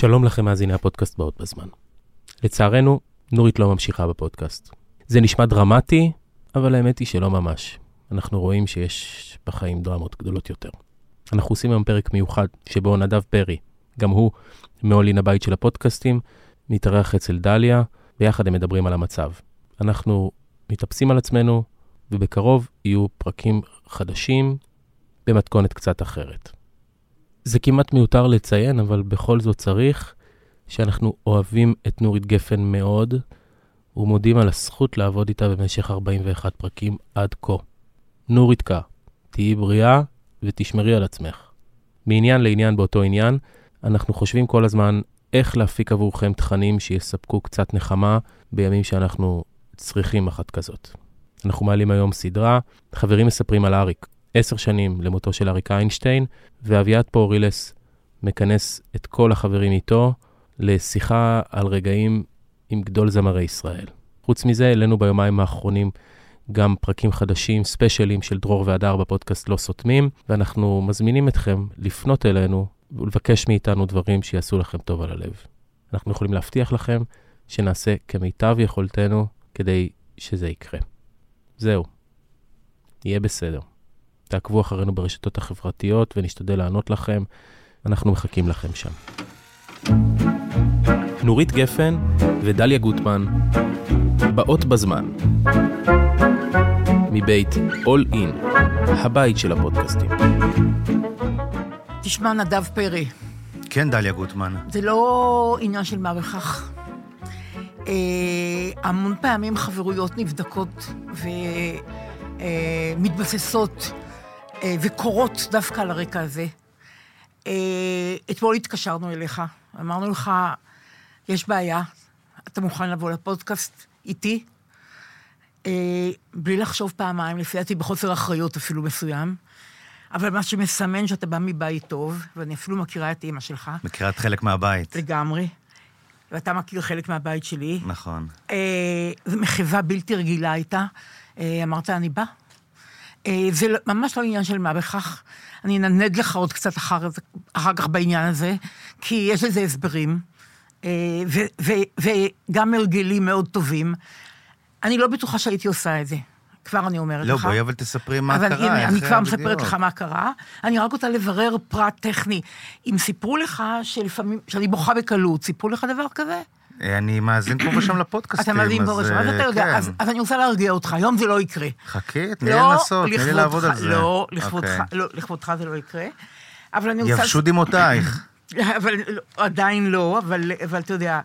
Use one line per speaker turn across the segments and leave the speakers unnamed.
שלום לכם מאזיני הפודקאסט באות בזמן. לצערנו, נורית לא ממשיכה בפודקאסט. זה נשמע דרמטי, אבל האמת היא שלא ממש. אנחנו רואים שיש בחיים דרמות גדולות יותר. אנחנו עושים היום פרק מיוחד, שבו נדב פרי, גם הוא מעולין הבית של הפודקאסטים, מתארח אצל דליה, ביחד הם מדברים על המצב. אנחנו מתאפסים על עצמנו, ובקרוב יהיו פרקים חדשים במתכונת קצת אחרת. זה כמעט מיותר לציין, אבל בכל זאת צריך, שאנחנו אוהבים את נורית גפן מאוד, ומודים על הזכות לעבוד איתה במשך 41 פרקים עד כה. נוריתקה, תהיי בריאה ותשמרי על עצמך. מעניין לעניין באותו עניין, אנחנו חושבים כל הזמן איך להפיק עבורכם תכנים שיספקו קצת נחמה בימים שאנחנו צריכים אחת כזאת. אנחנו מעלים היום סדרה, חברים מספרים על אריק, עשר שנים למותו של אריק איינשטיין, ואביעד פורילס מכנס את כל החברים איתו לשיחה על רגעים עם גדול זמרי ישראל. חוץ מזה, העלינו ביומיים האחרונים גם פרקים חדשים, ספיישלים של דרור והדר בפודקאסט לא סותמים, ואנחנו מזמינים אתכם לפנות אלינו ולבקש מאיתנו דברים שיעשו לכם טוב על הלב. אנחנו יכולים להבטיח לכם שנעשה כמיטב יכולתנו כדי שזה יקרה. זהו, יהיה בסדר. תעקבו אחרינו ברשתות החברתיות ונשתדל לענות לכם. אנחנו מחכים לכם שם. נורית גפן ודליה גוטמן, באות בזמן. מבית All In, הבית של הפודקאסטים.
תשמע, נדב פרי,
כן, דליה גוטמן.
זה לא עניין של מה בכך. אה, המון פעמים חברויות נבדקות ומתבססות אה, וקורות דווקא על הרקע הזה. אה, אתמול התקשרנו אליך, אמרנו לך, יש בעיה, אתה מוכן לבוא לפודקאסט איתי? אה, בלי לחשוב פעמיים, לפי דעתי בחוסר אחריות אפילו מסוים. אבל מה שמסמן שאתה בא מבית טוב, ואני אפילו מכירה את אימא שלך.
מכירה את חלק מהבית.
לגמרי. ואתה מכיר חלק מהבית שלי.
נכון.
אה, זו מחווה בלתי רגילה הייתה. אה, אמרת, אני בא. אה, זה לא- ממש לא עניין של מה בכך. אני אנדנד לך עוד קצת אחר, אחר כך בעניין הזה, כי יש לזה הסברים, אה, ו- ו- וגם הרגלים מאוד טובים. אני לא בטוחה שהייתי עושה את זה. כבר אני אומרת
לא,
לך.
בואי אבל תספרי מה
אבל
קרה,
הנה,
איך
אני כבר
בדיוק.
מספרת לך מה קרה. אני רק רוצה לברר פרט טכני. אם סיפרו לך שלפעמים, שאני בוכה בקלות, סיפרו לך דבר כזה?
אה, אני מאזין פה ושם לפודקאסטים,
אתה
אז,
בראש, אז
אה,
אתה יודע,
כן.
אז אז אני רוצה להרגיע אותך, היום זה לא יקרה.
חכי, תני לי
לא,
לנסות, תני לי לעבוד על זה.
לא, לכבודך,
אוקיי.
לא, לכבודך זה לא יקרה. אבל אני רוצה...
יבשו דמעותייך.
אבל עדיין לא, אבל, אבל אתה יודע.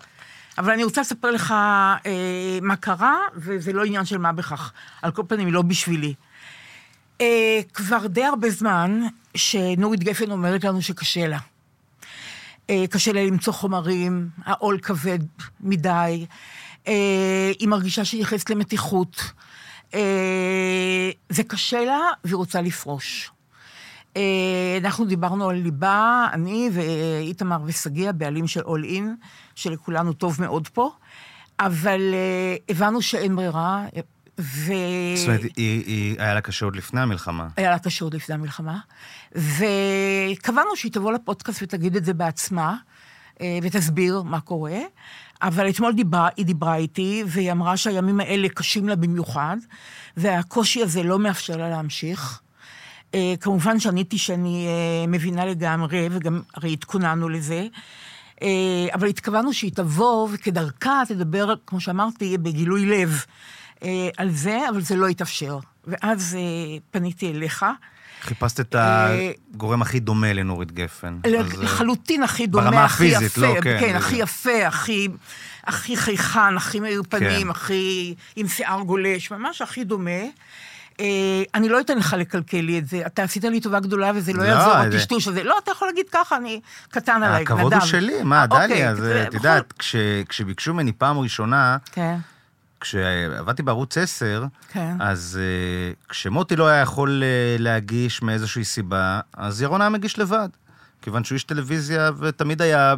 אבל אני רוצה לספר לך אה, מה קרה, וזה לא עניין של מה בכך. על כל פנים, לא בשבילי. אה, כבר די הרבה זמן שנורית גפן אומרת לנו שקשה לה. אה, קשה לה למצוא חומרים, העול כבד מדי, אה, היא מרגישה שהיא נכנסת למתיחות. אה, זה קשה לה, והיא רוצה לפרוש. אנחנו דיברנו על ליבה, אני ואיתמר ושגיא, בעלים של אול אין, שלכולנו טוב מאוד פה, אבל הבנו שאין ברירה, ו...
זאת אומרת, היא- היא- היה לה קשה עוד לפני המלחמה.
היה לה קשה עוד לפני המלחמה, וקבענו שהיא תבוא לפודקאסט ותגיד את זה בעצמה, אה, ותסביר מה קורה. אבל אתמול דיברה, היא דיברה איתי, והיא אמרה שהימים האלה קשים לה במיוחד, והקושי הזה לא מאפשר לה להמשיך. אה, כמובן שעניתי שאני אה, מבינה לגמרי, וגם הרי התכוננו לזה. אבל התכוונו שהיא תבוא, וכדרכה תדבר, כמו שאמרתי, בגילוי לב על זה, אבל זה לא התאפשר. ואז אה, פניתי אליך.
חיפשת את
אה,
הגורם הכי דומה לנורית גפן. אה,
לחלוטין הכי דומה,
ברמה
הכי יפה.
הפיזית, לא, כן,
כן, הכי יפה, הכי, הכי חייכן, הכי מאיר פנים,
כן.
הכי עם שיער גולש, ממש הכי דומה. אה, אני לא אתן לך לקלקל לי את זה. אתה עשית לי טובה גדולה וזה לא
לא,
יעזור, הטשטוש הזה. לא, אתה יכול להגיד ככה, אני קטן עליי, נדב.
הכבוד הוא שלי, מה,
אה,
דליה,
אוקיי,
זה, את יודעת, כש- כשביקשו ממני פעם ראשונה,
כן,
כשעבדתי בערוץ 10,
כן.
אז uh, כשמוטי לא היה יכול uh, להגיש מאיזושהי סיבה, אז ירון היה מגיש לבד. כיוון שהוא איש טלוויזיה ותמיד היה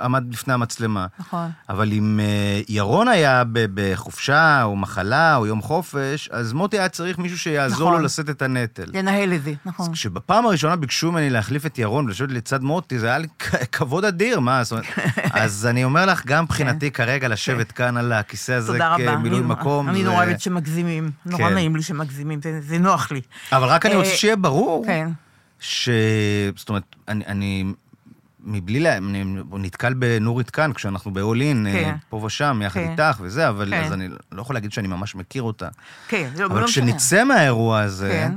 עמד לפני המצלמה.
נכון.
אבל אם אה, ירון היה בחופשה, או מחלה, או יום חופש, אז מוטי היה צריך מישהו שיעזור
נכון.
לו לשאת את הנטל.
לנהל את זה, נכון.
אז כשבפעם הראשונה ביקשו ממני להחליף את ירון ולשבת לצד מוטי, זה היה לי כבוד אדיר, מה? זאת אומרת, אז אני אומר לך, גם מבחינתי כרגע לשבת כאן על הכיסא הזה
כן.
כמילוי מקום.
אני נורא אוהבת שמגזימים. נורא
כן.
נעים לי שמגזימים, זה- זה נוח לי.
אבל רק אני רוצה
אה,
שיהיה ברור,
כן.
ש... זאת אומרת, אני... אני... מבלי לה... אני נתקל בנורית כאן, כשאנחנו ב-all in,
כן.
פה ושם, יחד
כן.
איתך וזה, אבל
כן.
אז אני לא יכול להגיד שאני ממש מכיר אותה.
כן, זה לא
אבל
לא משנה.
כשנצא מהאירוע הזה,
כן.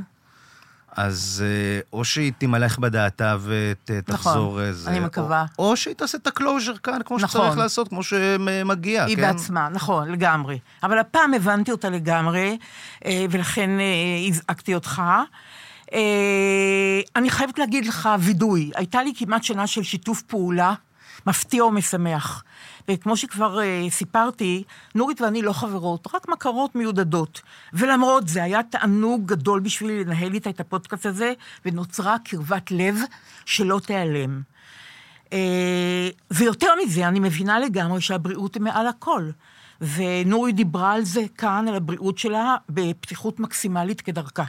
אז אה, או שהיא תמלך בדעתה ותחזור איזה...
נכון, אני מקווה.
או, או שהיא תעשה את הקלוז'ר כאן, כמו
נכון.
שצריך לעשות, כמו שמגיע,
היא
כן?
בעצמה, נכון, לגמרי. אבל הפעם הבנתי אותה לגמרי, אה, ולכן אה, הזעקתי אותך. אה, אני חייבת להגיד לך וידוי, הייתה לי כמעט שנה של שיתוף פעולה מפתיע ומשמח. וכמו שכבר אה, סיפרתי, נורית ואני לא חברות, רק מכרות מיודדות. ולמרות זה, היה תענוג גדול בשבילי לנהל איתה את הפודקאסט הזה, ונוצרה קרבת לב שלא תיעלם. אה, ויותר מזה, אני מבינה לגמרי שהבריאות היא מעל הכל. ונורי דיברה על זה כאן, על הבריאות שלה, בפתיחות מקסימלית כדרכה.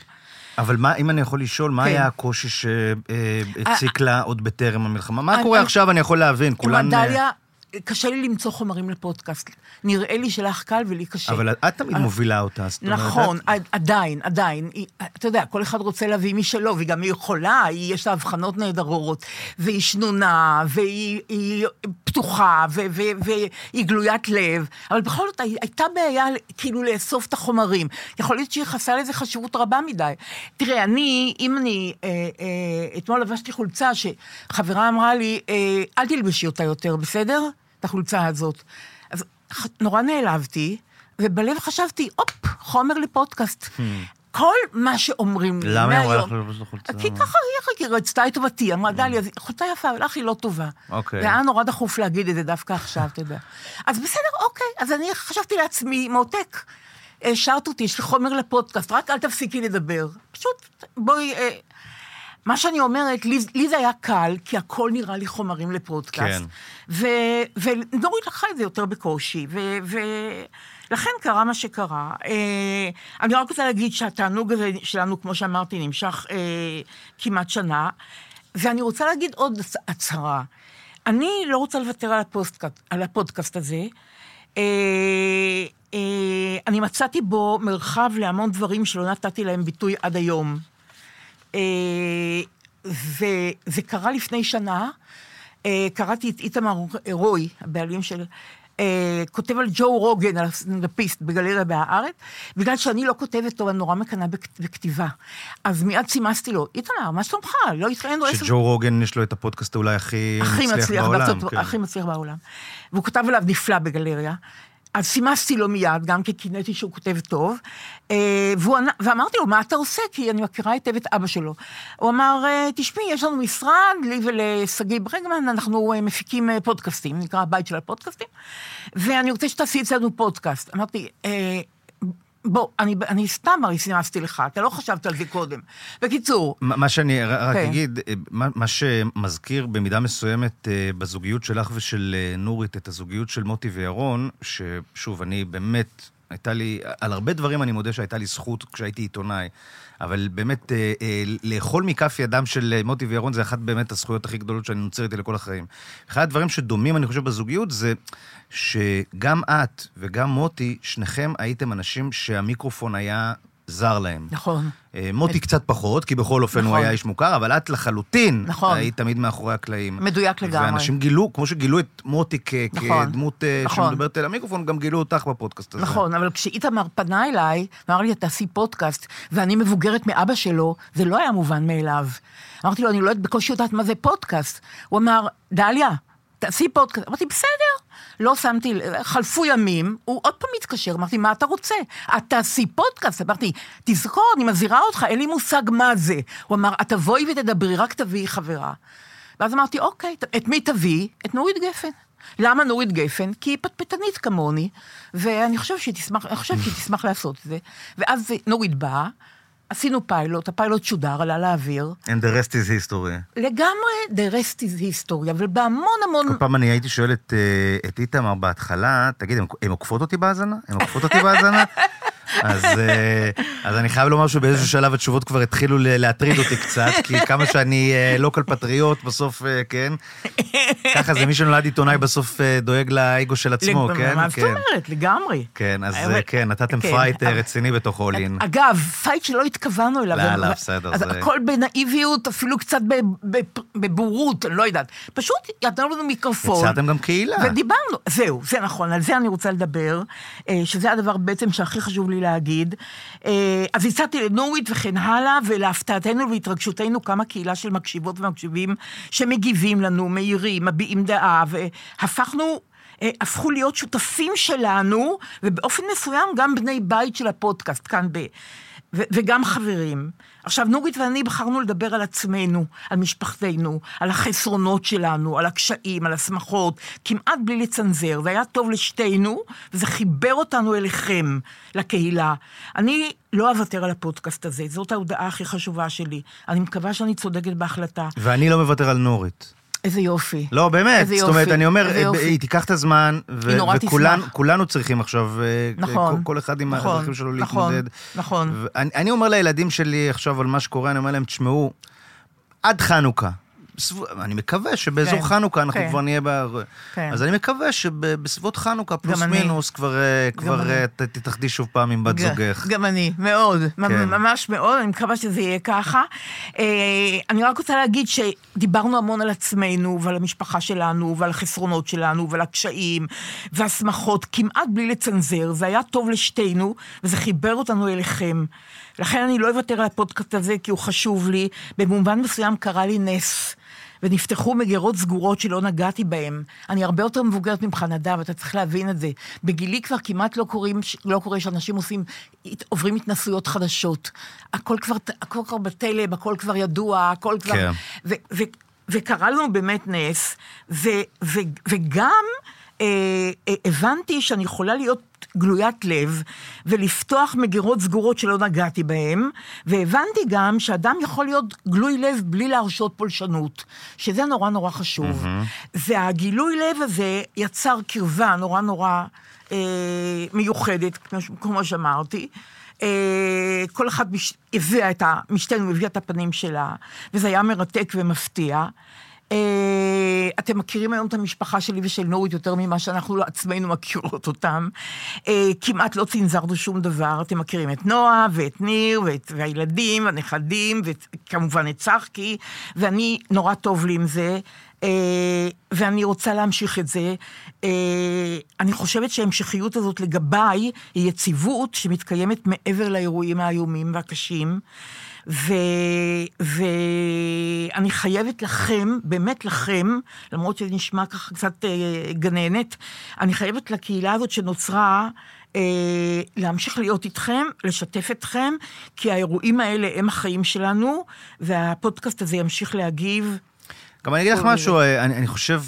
אבל מה, אם אני יכול לשאול, מה
כן.
היה הקושי שהציק לה עוד בטרם המלחמה? מה קורה עכשיו, אני יכול להבין, כולן... אה,
דליה, קשה לי למצוא חומרים לפודקאסט. נראה לי שלך קל ולי קשה.
אבל את תמיד
אבל-
מובילה אותה, זאת אומרת...
נכון,
את-
עד- עדיין, עדיין. היא- אתה יודע, כל אחד רוצה להביא משלו, והיא גם יכולה, היא- יש לה הבחנות נהדרות, והיא שנונה, והיא היא פתוחה, ו- ו- והיא גלוית לב, אבל בכל זאת הי- הייתה בעיה כאילו לאסוף את החומרים. יכול להיות שהיא חסה לזה חשיבות רבה מדי. תראה, אני, אם אני, אה, אה, אתמול לבשתי חולצה שחברה אמרה לי, אה, אל תלבשי אותה יותר, בסדר? את החולצה הזאת. אז נורא נעלבתי, ובלב חשבתי, הופ, חומר לפודקאסט. כל מה שאומרים לי
Hmm. למה היא אמרה
מהיום-
לך ללבוש את החולצה?
כי ככה היא היא רצתה את טובתי, אמרה, דליה, זו חולצה יפה, לך היא לא טובה.
אוקיי.
והיה נורא דחוף להגיד את זה דווקא עכשיו, אתה יודע. אז בסדר, אוקיי, אז אני חשבתי לעצמי, מותק, השארת אותי, יש לי חומר לפודקאסט, רק אל תפסיקי לדבר. פשוט, בואי... מה שאני אומרת, לי, לי זה היה קל, כי הכל נראה לי חומרים לפודקאסט.
כן.
ו- ונורית לקחה את זה יותר בקושי, ו- ולכן קרה מה שקרה. אה, אני רק רוצה להגיד שהתענוג הזה שלנו, כמו שאמרתי, נמשך אה, כמעט שנה, ואני רוצה להגיד עוד הצ- הצהרה. אני לא רוצה לוותר על הפודקאסט, על הפודקאסט הזה. אה, אה, אני מצאתי בו מרחב להמון דברים שלא נתתי להם ביטוי עד היום. אה, וזה קרה לפני שנה, אה, קראתי את איתמר רוי, הבעלים של... אה, כותב על ג'ו רוגן, על הסטנדאפיסט בגלריה בהארץ, בגלל שאני לא כותבת טוב, אני נורא מקנאה בכ- בכתיבה. אז מיד סימסתי לו, איתמר, מה שלומך? לא התראינו עשר...
שג'ו רוגן יש לו את הפודקאסט אולי הכי
הכי
מצליח
מצליח
בעולם.
בארצות,
כן.
הכי מצליח בעולם. והוא כתב עליו נפלא בגלריה. אז סימסתי לו מיד, גם כי קינאתי שהוא כותב טוב, אה, והוא ואמרתי לו, מה אתה עושה? כי אני מכירה היטב את אבא שלו. הוא אמר, אה, תשמעי, יש לנו משרד, לי ולשגיא ברגמן, אנחנו אה, מפיקים פודקאסטים, נקרא הבית של הפודקאסטים, ואני רוצה שתעשי אצלנו פודקאסט. אמרתי, בוא, אני, אני סתם הרי סימסתי לך, אתה לא חשבת על זה קודם. בקיצור,
מה שאני רק
כן.
אגיד, אה, מה- מה שמזכיר במידה מסוימת אה, בזוגיות שלך ושל אה, נורית, את הזוגיות של מוטי וירון, ששוב, אני באמת, הייתה לי, על הרבה דברים אני מודה שהייתה לי זכות כשהייתי עיתונאי, אבל באמת, אה, אה, לאכול מכף ידם של אה, מוטי וירון זה אחת באמת הזכויות הכי גדולות שאני נוצר איתי לכל החיים. אחד הדברים שדומים, אני חושב, בזוגיות זה שגם את וגם מוטי, שניכם הייתם אנשים שהמיקרופון היה זר להם.
נכון.
אה, מוטי קצת פחות, כי בכל אופן הוא
נכון.
היה איש מוכר, אבל את לחלוטין
נכון.
היית תמיד מאחורי הקלעים.
מדויק לגמרי.
ואנשים גילו, כמו שגילו את מוטי כ-
נכון.
כדמות אה,
נכון.
שמדברת אל המיקרופון, גם גילו אותך בפודקאסט הזה.
נכון, אבל כשאיתמר פנה אליי, ואמר לי, תעשי פודקאסט, ואני מבוגרת מאבא שלו, זה לא היה מובן מאליו. אמרתי לו, אני לא יודעת, בקושי יודעת מה זה פודקאסט. הוא אמר, דליה, תעשי פודקאסט. אמרתי, בסדר. לא שמתי. חלפו ימים, הוא עוד פעם התקשר, אמרתי, מה אתה רוצה? את תעשי פודקאסט. אמרתי, תזכור, אני מזהירה אותך, אין לי מושג מה זה. הוא אמר, את תבואי ותדברי, רק תביאי חברה. ואז אמרתי, אוקיי, את מי תביאי? את נורית גפן. למה נורית גפן? כי היא פטפטנית כמוני, ואני חושב שהיא תשמח, אני חושבת שהיא תשמח לעשות את זה. ואז נורית באה, עשינו פיילוט, הפיילוט שודר, עלה לאוויר.
And the rest is history.
לגמרי, the rest is history, אבל בהמון המון...
כל פעם אני הייתי שואל את, אה, את איתמר בהתחלה, תגיד, הן עוקפות אותי בהאזנה? הן עוקפות אותי בהאזנה? אז, אה, אז אני חייב לומר שבאיזשהו שלב התשובות כבר התחילו להטריד אותי קצת, כי כמה שאני לוקל פטריוט, בסוף, אה, כן? ככה זה, מי שנולד עיתונאי בסוף אה, דואג לאגו של עצמו, כן?
מה זאת
כן.
אומרת? לגמרי.
כן, אז
אבל-
אה, כן, נתתם
כן,
fight אה,
אבל-
רציני בתוך אולין.
אגב, fight שלא התכוונו אליו.
לא, לא, בסדר,
אז
זה-
הכל בנאיביות, אפילו קצת בבורות, אני לא יודעת. פשוט נתנו לנו מיקרופון.
יצרתם גם קהילה.
ודיברנו, זהו, זה נכון, על זה אני רוצה לדבר, אה, שזה הדבר בעצם שהכי חשוב לי להגיד. אה, אז הצעתי לנורית וכן הלאה, ולהפתעתנו ולהתרגשותנו קמה קהילה של מקשיבות ומקשיבים שמגיבים לנו, מעירים, מביעים דעה, והפכנו... אה, הפכו להיות שותפים שלנו, ובאופן מסוים גם בני בית של הפודקאסט, כאן ב... וגם חברים. עכשיו, נורית ואני בחרנו לדבר על עצמנו, על משפחתנו, על החסרונות שלנו, על הקשיים, על השמחות, כמעט בלי לצנזר. זה היה טוב לשתינו, וזה חיבר אותנו אליכם, לקהילה. אני לא אוותר על הפודקאסט הזה, זאת ההודעה הכי חשובה שלי. אני מקווה שאני צודקת בהחלטה.
ואני לא מוותר על נורית.
איזה יופי.
לא, באמת,
איזה
זאת
יופי,
אומרת, אני אומר,
יופי.
היא תיקח את הזמן, ו-
היא נורא
וכולנו. כולנו צריכים עכשיו, אה,
נכון,
כל- אחד עם
נכון,
הדרכים שלו
נכון,
להתמודד.
נכון.
ואני אני אומר לילדים שלי עכשיו על מה שקורה, אני אומר להם, תשמעו, עד חנוכה. סב- אני מקווה שבאזור
כן,
חנוכה אנחנו
כן.
כבר נהיה ב...
כן.
אז אני מקווה שבסביבות חנוכה, פלוס
אני.
מינוס, כבר, אה, כבר
אני.
אה, ת- תתאחדי שוב פעם עם בת
ג-
זוגך.
גם אני, מאוד,
כן.
כן. ממש מאוד, אני מקווה שזה יהיה ככה. אה, אני רק רוצה להגיד שדיברנו המון על עצמנו ועל המשפחה שלנו ועל החסרונות שלנו ועל הקשיים והשמחות, כמעט בלי לצנזר. זה היה טוב לשתינו, וזה חיבר אותנו אליכם. לכן אני לא אוותר על הפודקאסט הזה, כי הוא חשוב לי. במובן מסוים קרה לי נס. ונפתחו מגירות סגורות שלא נגעתי בהן. אני הרבה יותר מבוגרת ממך, נדב, אתה צריך להבין את זה. בגילי כבר כמעט לא, קוראים, לא קורה שאנשים עושים, עוברים התנסויות חדשות. הכל כבר, הכל כבר בטלם, הכל כבר ידוע, הכל כבר...
כן.
ו, ו, וקרה לנו באמת נס, ו, ו, וגם הבנתי שאני יכולה להיות גלוית לב ולפתוח מגירות סגורות שלא נגעתי בהן, והבנתי גם שאדם יכול להיות גלוי לב בלי להרשות פולשנות, שזה נורא נורא חשוב. Mm-hmm. והגילוי לב הזה יצר קרבה נורא נורא אה, מיוחדת, כמו, שאמרתי. אה, כל אחד מש... הביאה את ה... משתנו הביאה את הפנים שלה, וזה היה מרתק ומפתיע. אה, אתם מכירים היום את המשפחה שלי ושל נורית יותר ממה שאנחנו עצמנו מכירות אותם. אה, כמעט לא צנזרנו שום דבר. אתם מכירים את נועה ואת ניר ואת, והילדים, הנכדים, וכמובן את צחקי, ואני, נורא טוב לי עם זה. אה, ואני רוצה להמשיך את זה. אה, אני חושבת שההמשכיות הזאת לגביי היא יציבות שמתקיימת מעבר לאירועים האיומים והקשים. ו... ואני חייבת לכם, באמת לכם, למרות שזה נשמע ככה קצת אה, גננת, אני חייבת לקהילה הזאת שנוצרה, אה, להמשיך להיות איתכם, לשתף אתכם, כי האירועים האלה הם החיים שלנו, והפודקאסט הזה ימשיך להגיב.
גם אני אגיד לך משהו, אני, אני חושב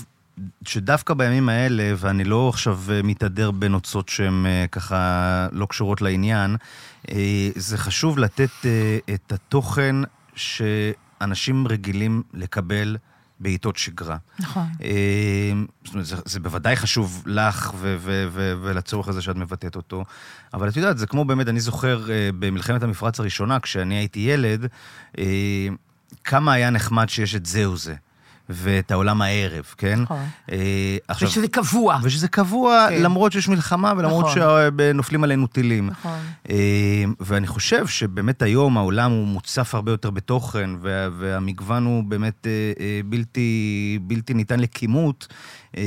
שדווקא בימים האלה, ואני לא עכשיו אה, מתהדר בנוצות שהן אה, ככה לא קשורות לעניין, אה, זה חשוב לתת את התוכן שאנשים רגילים לקבל בעיתות שגרה.
נכון.
זאת אומרת, זה, זה בוודאי חשוב לך ו- ו- ו- ולצורך הזה שאת מבטאת אותו, אבל את יודעת, זה כמו באמת, אני זוכר במלחמת המפרץ הראשונה, כשאני הייתי ילד, כמה היה נחמד שיש את זהו זה. ואת העולם הערב, כן?
נכון.
אה, עכשיו,
ושזה קבוע.
ושזה קבוע,
כן.
למרות שיש מלחמה ולמרות
נכון.
שנופלים עלינו טילים.
נכון.
אה, ואני חושב שבאמת היום העולם הוא מוצף הרבה יותר בתוכן, וה, והמגוון הוא באמת אה, אה, בלתי, בלתי ניתן לכימות. אה,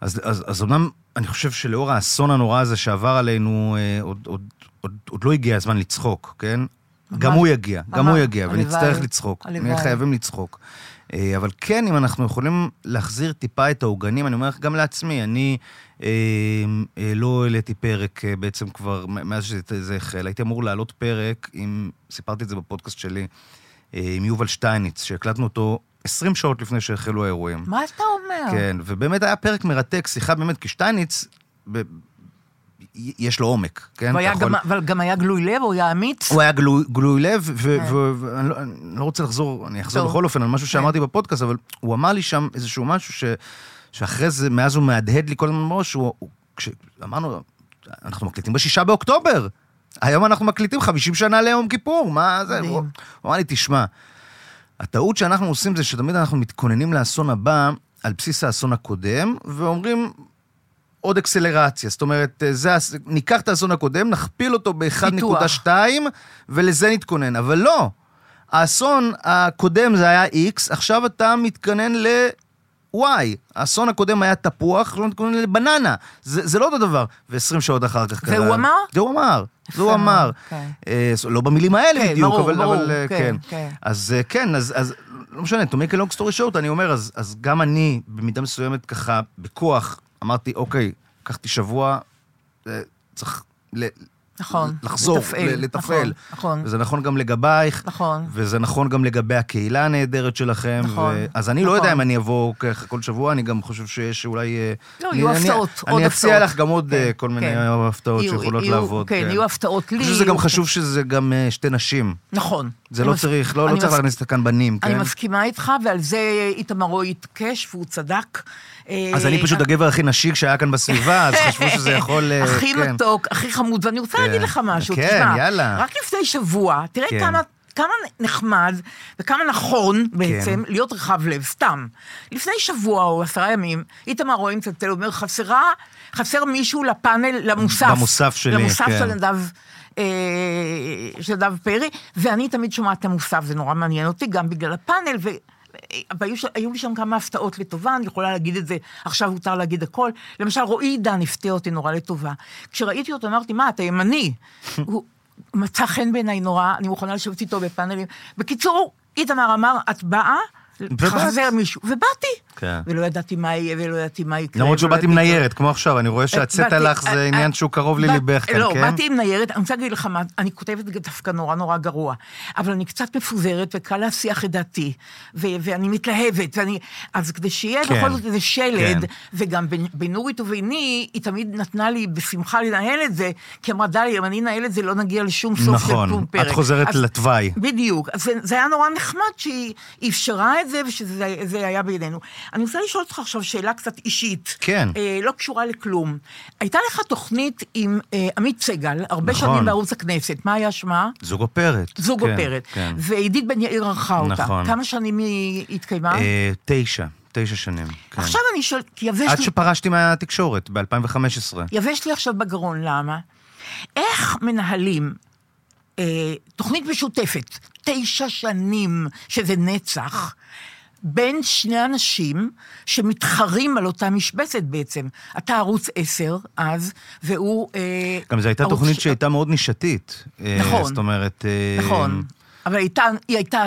אז, אז, אז אמנם אני חושב שלאור האסון הנורא הזה שעבר עלינו, אה, עוד, עוד, עוד, עוד לא הגיע הזמן לצחוק, כן? גם הוא יגיע, גם הוא. יגיע. ונצטרך לצחוק. נהיה חייבים לצחוק. אה, אבל כן, אם אנחנו יכולים להחזיר טיפה את העוגנים, אני אומר לך גם לעצמי, אני אה, אה, לא העליתי פרק אה, בעצם כבר מאז שזה החל. הייתי אמור להעלות פרק, עם, סיפרתי את זה בפודקאסט שלי, אה, עם יובל שטייניץ, שהקלטנו אותו 20 שעות לפני שהחלו האירועים.
מה אתה אומר?
כן, ובאמת היה פרק מרתק, שיחה באמת, כי שטייניץ, ב... יש לו עומק, כן? יכול-
גם, אבל גם היה גלוי לב, הוא היה אמיץ.
הוא היה גלוי, גלוי לב, ו-
כן.
ואני לא, לא רוצה לחזור, אני אחזור
טוב.
בכל אופן על משהו שאמרתי בפודקאסט, אבל הוא אמר לי שם איזשהו משהו ש, שאחרי זה, מאז הוא מהדהד לי כל הזמן בראש, כשאמרנו, אנחנו מקליטים בשישה באוקטובר, היום אנחנו מקליטים 50 שנה ליום כיפור, מה זה? הוא הוא אמר לי, תשמע, הטעות שאנחנו עושים זה שתמיד אנחנו מתכוננים לאסון הבא על בסיס האסון הקודם, ואומרים, עוד אקסלרציה. זאת אומרת, אה, זה, ניקח את האסון הקודם, נכפיל אותו ב-1.2, ולזה נתכונן. אבל לא, האסון הקודם זה היה X, עכשיו אתה מתכונן ל-Y. האסון הקודם היה תפוח, אתה מתכונן לבננה. זה, זה לא אותו דבר. ו-20 שעות אחר כך קרה.
והוא אמר?
זה הוא אמר. זה הוא אמר.
כן.
אה, לא במילים האלה
כן,
בדיוק,
ברור,
אבל,
ברור,
אבל אה,
כן,
כן.
כן.
אז כן, אז, אז לא משנה, to make a long story short, אני אומר, אז, אז גם אני, במידה מסוימת ככה, בכוח, אמרתי, אוקיי, לקחתי שבוע, אה, צריך ל,
נכון.
לחזור,
לתפעל,
לתפעל.
נכון,
וזה נכון גם לגבייך,
נכון.
וזה נכון גם לגבי הקהילה הנהדרת שלכם.
נכון,
ו... אז אני לא יודע
נכון.
אם אני אבוא ככה כל שבוע, אני גם חושב שיש אולי... אה,
לא,
אני-
יהיו
אני-
הפתעות, עוד
אני אציע
הפתעות.
לך גם עוד אה,
כן,
כל מיני
כן.
הפתעות
יהיו-
שיכולות
יהיו-
לעבוד.
כן, יהיו הפתעות לי.
אני חושב שזה גם חשוב שזה גם אה, שתי נשים.
נכון.
זה
אני
לא
מס-
צריך, לא, לא
אני
צריך
מס-
להכניס את כאן בנים,
אני
כן?
מסכימה איתך, ועל זה איתמר רוי התעקש, והוא צדק.
אז אני פשוט הגבר הכי נשי שהיה כאן בסביבה, אז חשבו שזה יכול... אה,
הכי
כן.
מתוק, הכי חמוד, ואני רוצה
כן.
להגיד לך משהו,
כן,
תשמע,
יאללה.
רק לפני שבוע, תראה. כמה... כמה נחמד וכמה נכון בעצם להיות רחב לב, סתם. לפני שבוע או עשרה ימים, איתמר רואים צלצל, אומר, חסרה, חסר מישהו לפאנל, למוסף.
במוסף שלי,
למוסף
כן.
של נדב, אה, של נדב פרי, ואני תמיד שומעת את המוסף, זה נורא מעניין אותי, גם בגלל הפאנל. והיו ש- היו לי שם כמה הפתעות לטובה, אני יכולה להגיד את זה, עכשיו מותר להגיד הכל. למשל, רועי עידן הפתיע אותי נורא לטובה. כשראיתי אותו אמרתי, מה, אתה ימני? הוא מצא חן בעיניי נורא, אני מוכנה לשבת איתו בפאנלים. בקיצור, איתמר אמר, את באה? חסר מישהו. ובאתי.
כן.
ולא ידעתי מה יהיה ולא ידעתי מה יקרה.
למרות
ולא
שבאתי עם ניירת, כמו עכשיו, אני רואה שהצאת לך זה
אה,
עניין
אה,
שהוא קרוב לליבך כאן,
לא,
כן?
באתי עם ניירת, אני רוצה להגיד לך מה, אני כותבת דווקא נורא נורא גרוע, אבל אני קצת מפוזרת וקל להסיח את דעתי, ואני מתלהבת, ואני, אז כדי שיהיה
כן,
בכל זאת איזה שלד,
כן.
וגם בין- נורית וביני, היא תמיד נתנה לי בשמחה לנהל את זה, כי אמרה, דליה, אם אני אנהל את זה, לא נגיע לשום סוף של
נכון,
פרק.
את חוזרת לתוואי.
בדיוק. אז זה, זה היה נורא נחמד שהיא אפשרה את זה ושזה זה היה בידינו. אני רוצה לשאול אותך עכשיו שאלה קצת אישית.
כן.
אה, לא קשורה לכלום. הייתה לך תוכנית עם אה, עמית סגל, הרבה
נכון.
שנים בערוץ הכנסת. מה היה שמה?
זוג אופרת.
זוג
כן,
אופרת.
כן.
ועידית בן יאיר ערכה אותה.
נכון.
כמה שנים היא התקיימה?
אה, תשע, תשע שנים. כן.
עכשיו אני שואלת, כי יבש
עד
לי,
שפרשתי מהתקשורת, ב-2015.
יבש לי עכשיו בגרון, למה? איך מנהלים אה, תוכנית משותפת, תשע שנים, שזה נצח, בין שני אנשים שמתחרים על אותה משבצת בעצם. אתה ערוץ 10 אז, והוא... אה,
גם זו הייתה תוכנית
ש-
שהייתה מאוד נישתית. אה,
נכון.
זאת אומרת... אה,
נכון. אבל הייתה, היא הייתה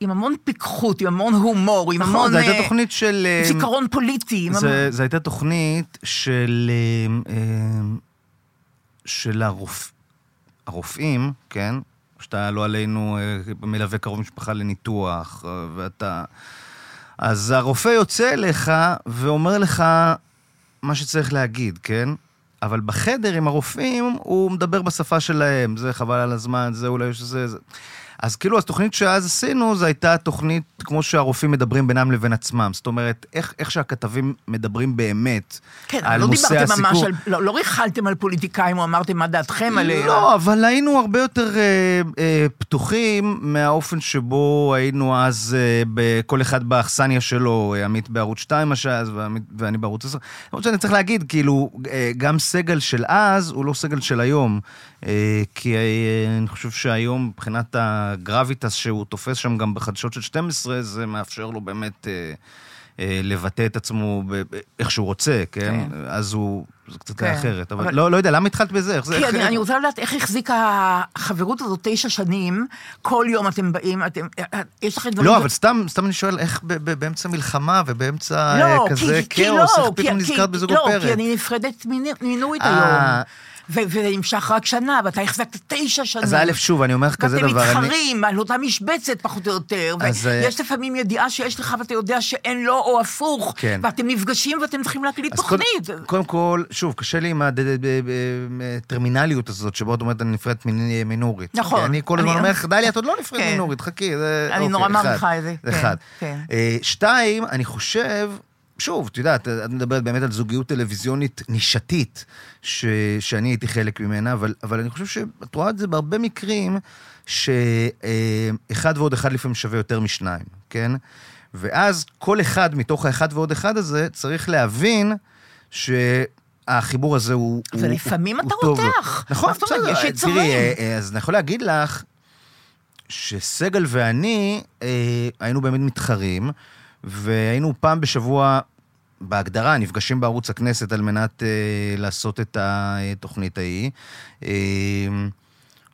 עם המון פיקחות, עם המון הומור, עם
נכון,
המון...
זו הייתה תוכנית של...
זיכרון פוליטי. עם המון-
זה, זו הייתה תוכנית של, של הרופ, הרופאים, כן? שאתה לא עלינו אה, מלווה קרוב משפחה לניתוח, אה, ואתה... אז הרופא יוצא אליך ואומר לך מה שצריך להגיד, כן? אבל בחדר עם הרופאים הוא מדבר בשפה שלהם, זה חבל על הזמן, זה אולי שזה... זה. אז כאילו, התוכנית שאז עשינו, זו הייתה תוכנית כמו שהרופאים מדברים בינם לבין עצמם. זאת אומרת, איך, איך שהכתבים מדברים באמת
כן,
על
לא
נושא
דיברתם ממש
הסיקור.
על... לא, לא ריכלתם על פוליטיקאים או אמרתם מה דעתכם עליהם.
לא, אבל היינו הרבה יותר אה, אה, פתוחים מהאופן שבו היינו אז, אה, בכל אחד באכסניה שלו, אה, עמית בערוץ 2 מה שאז, ועמית- ואני בערוץ 10. למרות שאני צריך להגיד, כאילו, אה, גם סגל של אז הוא לא סגל של היום. אה, כי אה, אני חושב שהיום, מבחינת הגרביטס שהוא תופס שם גם בחדשות של 12, זה מאפשר לו באמת... אה, אה, לבטא את עצמו ב- איך שהוא רוצה, כן?
כן.
אז הוא, זה קצת
כן.
אחרת. אבל
אבל-
לא, לא יודע, למה התחלת בזה? איך זה...
כי
איך-
אני, אני רוצה לדעת איך החזיקה החברות הזאת תשע שנים, כל יום אתם באים, אתם, יש לכם דברים...
לא, אבל סתם, סתם אני שואל, איך ב- ב- באמצע מלחמה ובאמצע אה,
לא,
כזה
כי, כי
כאוס,
לא,
איך
כי-
פתאום נזכרת בזוג
לא,
אופרת?
כי אני נפרדת מנורית
אה,
היום. וזה נמשך רק שנה, ואתה החזקת תשע שנים.
אז א', שוב, אני אומר לך כזה דבר,
ואתם
אני-
מתחרים על אותה משבצת, פחות או יותר.
אז, אה,
ויש לפעמים ידיעה שיש לך ואתה יודע שאין לו, או הפוך.
כן.
ואתם נפגשים ואתם צריכים להקליט
אז קודם,
תוכנית.
קודם כל, שוב, קשה לי עם הטרמינליות הזאת, שבו את אומרת, אני נפרדת מנורית.
נכון.
אני כל הזמן
אני-
אומר לך, דליה, את עוד לא נפרדת
כן.
מנורית, חכי. זה-
אני
אוקיי,
נורא
אחד.
מעריכה את זה,
זה
כן,
אחד.
כן.
אה, שתיים, אני חושב, שוב, את יודעת, את מדברת באמת על זוגיות טלוויזיונית נישתית, ש, שאני הייתי חלק ממנה, אבל, אבל אני חושב שאת רואה את זה בהרבה מקרים, שאחד ועוד אחד לפעמים שווה יותר משניים, כן? ואז כל אחד מתוך האחד ועוד אחד הזה צריך להבין שהחיבור הזה הוא... הוא-
ולפעמים
הוא-
אתה
טוב.
רותח.
נכון? בסדר.
יש יצרים.
תראי, אה, אה, אז אני יכול להגיד לך שסגל ואני אה, היינו באמת מתחרים, והיינו פעם בשבוע, בהגדרה, נפגשים בערוץ הכנסת על מנת אה, לעשות את התוכנית ההיא. אה,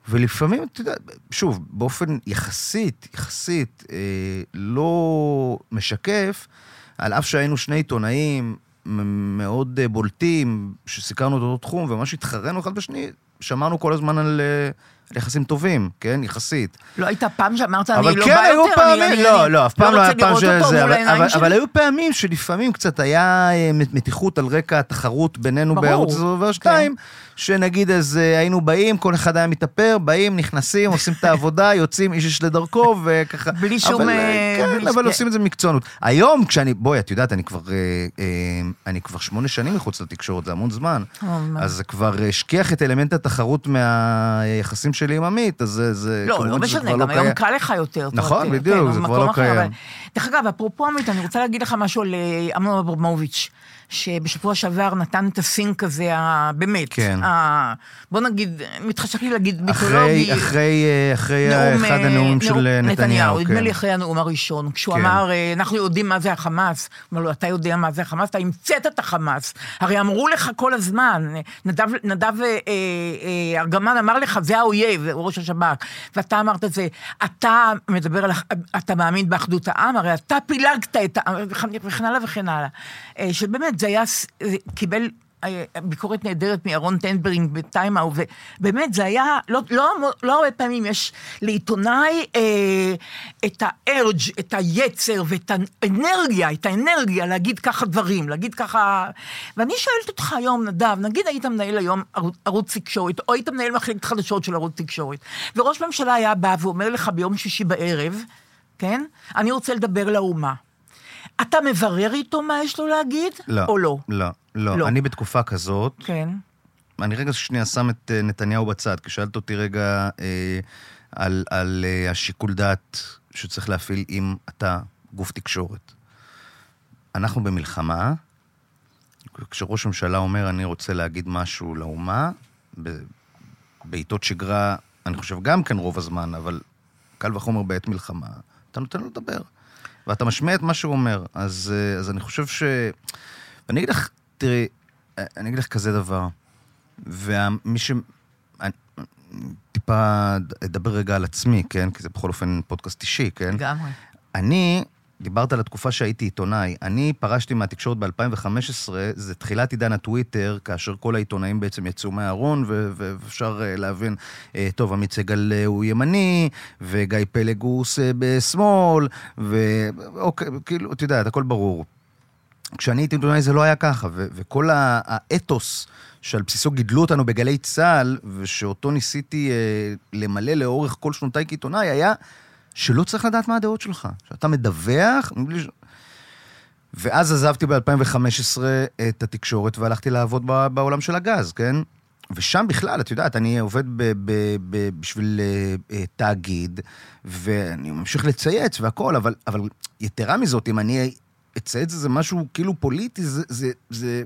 ולפעמים, אתה יודע, שוב, באופן יחסית, יחסית, אה, לא משקף, על אף שהיינו שני עיתונאים מאוד אה, בולטים, שסיקרנו את אותו תחום, וממש התחרנו אחד בשני, שמרנו כל הזמן על, אה, יחסים טובים, כן? יחסית.
לא הייתה פעם שאמרת, אני
אבל
לא
כן,
בא
היו
יותר,
פעמים,
אני- אני-
לא,
אני
לא, אף פעם לא היה
רוצה
פעם שזה,
מול
אבל- אבל-. אבל היו פעמים שלפעמים קצת היה אה, מתיחות על רקע התחרות בינינו בערוץ דובר 2, שנגיד אז אה, היינו באים, כל אחד היה מתאפר, באים, נכנסים, עושים את העבודה, יוצאים איש איש לדרכו, וככה.
בלי שום,
אבל,
אה,
כן, אבל
ש-
עושים את זה במקצוענות. היום, כשאני, בואי, את יודעת, אני כבר, אני כבר שמונה שנים מחוץ לתקשורת, זה המון זמן. אז זה כבר השכיח את אלמנט התחרות מהיחסים שלי עם עמית, אז זה, זה
לא, לא משנה,
כבר לא
גם היום
קיים.
קל לך יותר.
נכון, בדיוק,
כן,
זה כבר לא קיים.
דרך אגב, אפרופו עמית, אני רוצה להגיד לך משהו על אמנון אברמוביץ', שבשבוע שעבר נתן את הסינק הזה, באמת.
כן.
ה- בוא נגיד, מתחשק לי להגיד
אחרי,
מיתולוגי.
אחרי, אה, אחרי
נאום,
אחד
אה,
הנאומים של
נאום-
אה, נתניהו,
נדמה
כן.
לי אחרי הנאום הראשון, כשהוא
כן.
אמר, אה, אנחנו יודעים מה זה החמאס. אמר לו, אתה יודע מה זה החמאס? אתה המצאת את החמאס. הרי אמרו לך כל הזמן, נדב, נדב אה, אה, ארגמן אמר לך, זה האויב, ראש השב"כ. ואתה אמרת את זה, אתה מדבר על, אתה מאמין באחדות העם, הרי אתה פילגת את העם, וכן- הלאה וכן הלאה. אה, שבאמת, זה היה, זה קיבל... אה, ביקורת נהדרת מאהרון טנברינג בטיימאו, ובאמת זה היה, לא, לא, לא הרבה פעמים יש לעיתונאי אה, את הארג', את היצר ואת האנרגיה, את האנרגיה להגיד ככה דברים, להגיד ככה... ואני שואלת אותך היום, נדב, נגיד היית מנהל היום ערוץ תקשורת, או היית מנהל מחלקת חדשות של ערוץ תקשורת, וראש ממשלה היה בא ואומר לך ביום שישי בערב, כן? אני רוצה לדבר לאומה. אתה מברר איתו מה יש לו להגיד,
לא,
או לא?
לא, לא.
לא.
אני בתקופה כזאת,
כן.
אני רגע שנייה שם את אה, נתניהו בצד, כי שאלת אותי רגע אה, על, על אה, השיקול דעת שצריך להפעיל אם אתה גוף תקשורת. אנחנו במלחמה, כשראש הממשלה אומר, אני רוצה להגיד משהו לאומה, בעיתות שגרה, אני חושב גם כן רוב הזמן, אבל קל וחומר בעת מלחמה, אתה נותן לו לדבר. ואתה משמיע את מה שהוא אומר. אז, אה, אז אני חושב ש... ואני אגיד לך, תראי, אה, אני אגיד לך כזה דבר, ומי ש... אני טיפה אדבר רגע על עצמי, כן? כי זה בכל אופן פודקאסט אישי, כן?
לגמרי.
אני, דיברת על התקופה שהייתי עיתונאי, אני פרשתי מהתקשורת ב-2015, זה תחילת עידן הטוויטר, כאשר כל העיתונאים בעצם יצאו מהארון, ואפשר אה, להבין, אה, טוב, עמית סגל אה, הוא ימני, וגיא פלג הוא בשמאל, ואוקיי, כאילו, את יודעת, הכל ברור. כשאני הייתי עיתונאי זה לא היה ככה, וכל האתוס שעל בסיסו גידלו אותנו בגלי צה"ל, ושאותו ניסיתי אה, למלא לאורך כל שנותיי כעיתונאי, היה שלא צריך לדעת מה הדעות שלך. שאתה מדווח. ואז עזבתי ב-2015 את התקשורת והלכתי לעבוד בעולם של הגז, כן? ושם בכלל, את יודעת, אני עובד ב- ב- ב- בשביל אה, תאגיד, ואני ממשיך לצייץ והכול, אבל, אבל יתרה מזאת, אם אני אצייץ איזה משהו כאילו פוליטי, זה, זה, זה,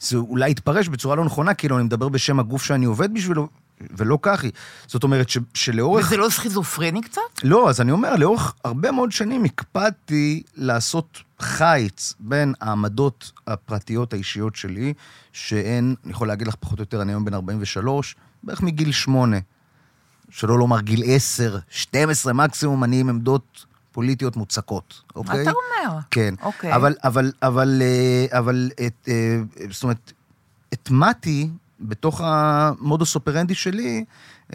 זה אולי יתפרש בצורה לא נכונה, כאילו אני מדבר בשם הגוף שאני עובד בשבילו, ולא כך היא. זאת אומרת ש, שלאורך...
וזה לא סכיזופרני קצת?
לא, אז אני אומר, לאורך הרבה מאוד שנים הקפדתי לעשות חיץ בין העמדות הפרטיות האישיות שלי, שהן, אני יכול להגיד לך פחות או יותר, אני היום בן 43, בערך מגיל 8, שלא לומר גיל 10, 12 מקסימום, אני עם עמדות פוליטיות מוצקות,
מה
אוקיי?
אתה אומר?
כן.
אוקיי.
אבל, אבל, אבל, אה, אבל, את, אה, זאת אומרת, הטמעתי בתוך המודוס אופרנדי שלי,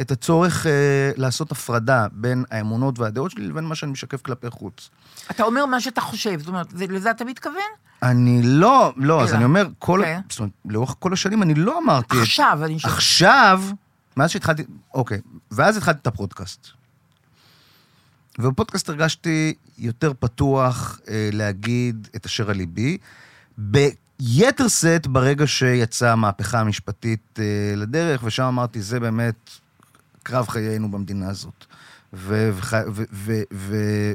את הצורך אה, לעשות הפרדה בין האמונות והדעות שלי לבין מה שאני משקף כלפי חוץ.
אתה אומר מה שאתה חושב, זאת אומרת, זה- לזה אתה מתכוון?
אני לא, לא, אז
אלא.
אני אומר, כל,
כן.
זאת אומרת, לאורך כל השנים אני לא אמרתי... את-
עכשיו, אני שואלת.
עכשיו, מאז שהתחלתי, אוקיי, ואז התחלתי את הפודקאסט. ובפודקאסט הרגשתי יותר פתוח אה, להגיד את אשר על ליבי. ביתר שאת ברגע שיצאה המהפכה המשפטית אה, לדרך, ושם אמרתי, זה באמת קרב חיינו במדינה הזאת.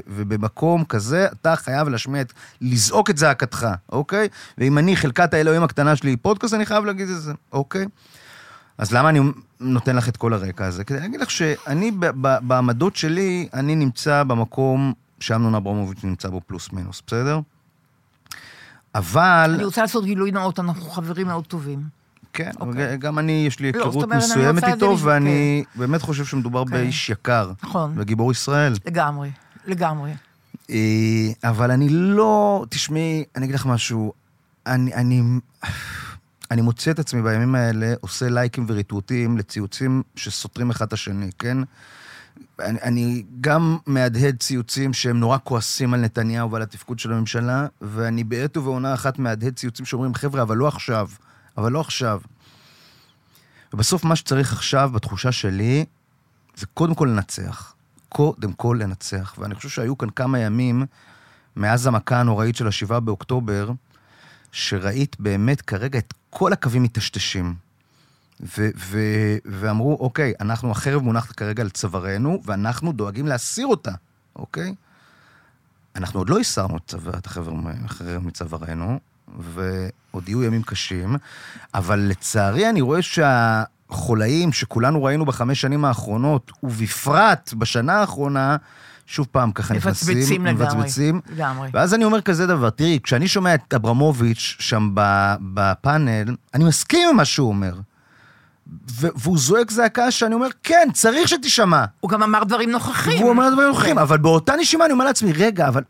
ובמקום כזה, אתה חייב להשמיע את, לזעוק את זעקתך, אוקיי? ואם אני, חלקת האלוהים הקטנה שלי היא פודקאסט, אני חייב להגיד את זה, אוקיי? אז למה אני נותן לך את כל הרקע הזה? כדי להגיד לך שאני, בעמדות שלי, אני נמצא במקום שאמנון אברמוביץ' נמצא בו פלוס מינוס, בסדר? אבל...
אני רוצה לעשות גילוי נאות, אנחנו חברים מאוד טובים.
כן,
אוקיי.
גם אני, יש לי
לא,
היכרות
אני
מסוימת איתו, ואני באמת חושב שמדובר
כן.
באיש יקר,
נכון,
וגיבור ישראל.
לגמרי, לגמרי.
אה, אבל אני לא, תשמעי, אני אגיד לך משהו, אני, אני, אני מוצא את עצמי בימים האלה עושה לייקים וריטווטים לציוצים שסותרים אחד את השני, כן? אני, אני גם מהדהד ציוצים שהם נורא כועסים על נתניהו ועל התפקוד של הממשלה, ואני בעת ובעונה אחת מהדהד ציוצים שאומרים, חבר'ה, אבל לא עכשיו, אבל לא עכשיו. ובסוף מה שצריך עכשיו, בתחושה שלי, זה קודם כל לנצח. קודם כל לנצח. ואני חושב שהיו כאן כמה ימים, מאז המכה הנוראית של השבעה באוקטובר, שראית באמת כרגע את כל הקווים מטשטשים. ו- ו- ואמרו, אוקיי, אנחנו, החרב מונחת כרגע על צווארנו, ואנחנו דואגים להסיר אותה, אוקיי? אנחנו עוד לא הסרנו את את החרב מצווארנו, ועוד יהיו ימים קשים, אבל לצערי אני רואה שהחולאים שכולנו ראינו בחמש שנים האחרונות, ובפרט בשנה האחרונה, שוב פעם ככה נכנסים,
מבצבצים לגמרי.
מבצבצים,
לגמרי.
ואז אני אומר כזה דבר, תראי, כשאני שומע את אברמוביץ' שם בפאנל, אני מסכים עם מה שהוא אומר. והוא זועק זעקה שאני אומר, כן, צריך שתישמע.
הוא גם אמר דברים נוכחים.
והוא אומר דברים נוכחים,
כן.
אבל באותה נשימה אני אומר לעצמי, רגע, אבל...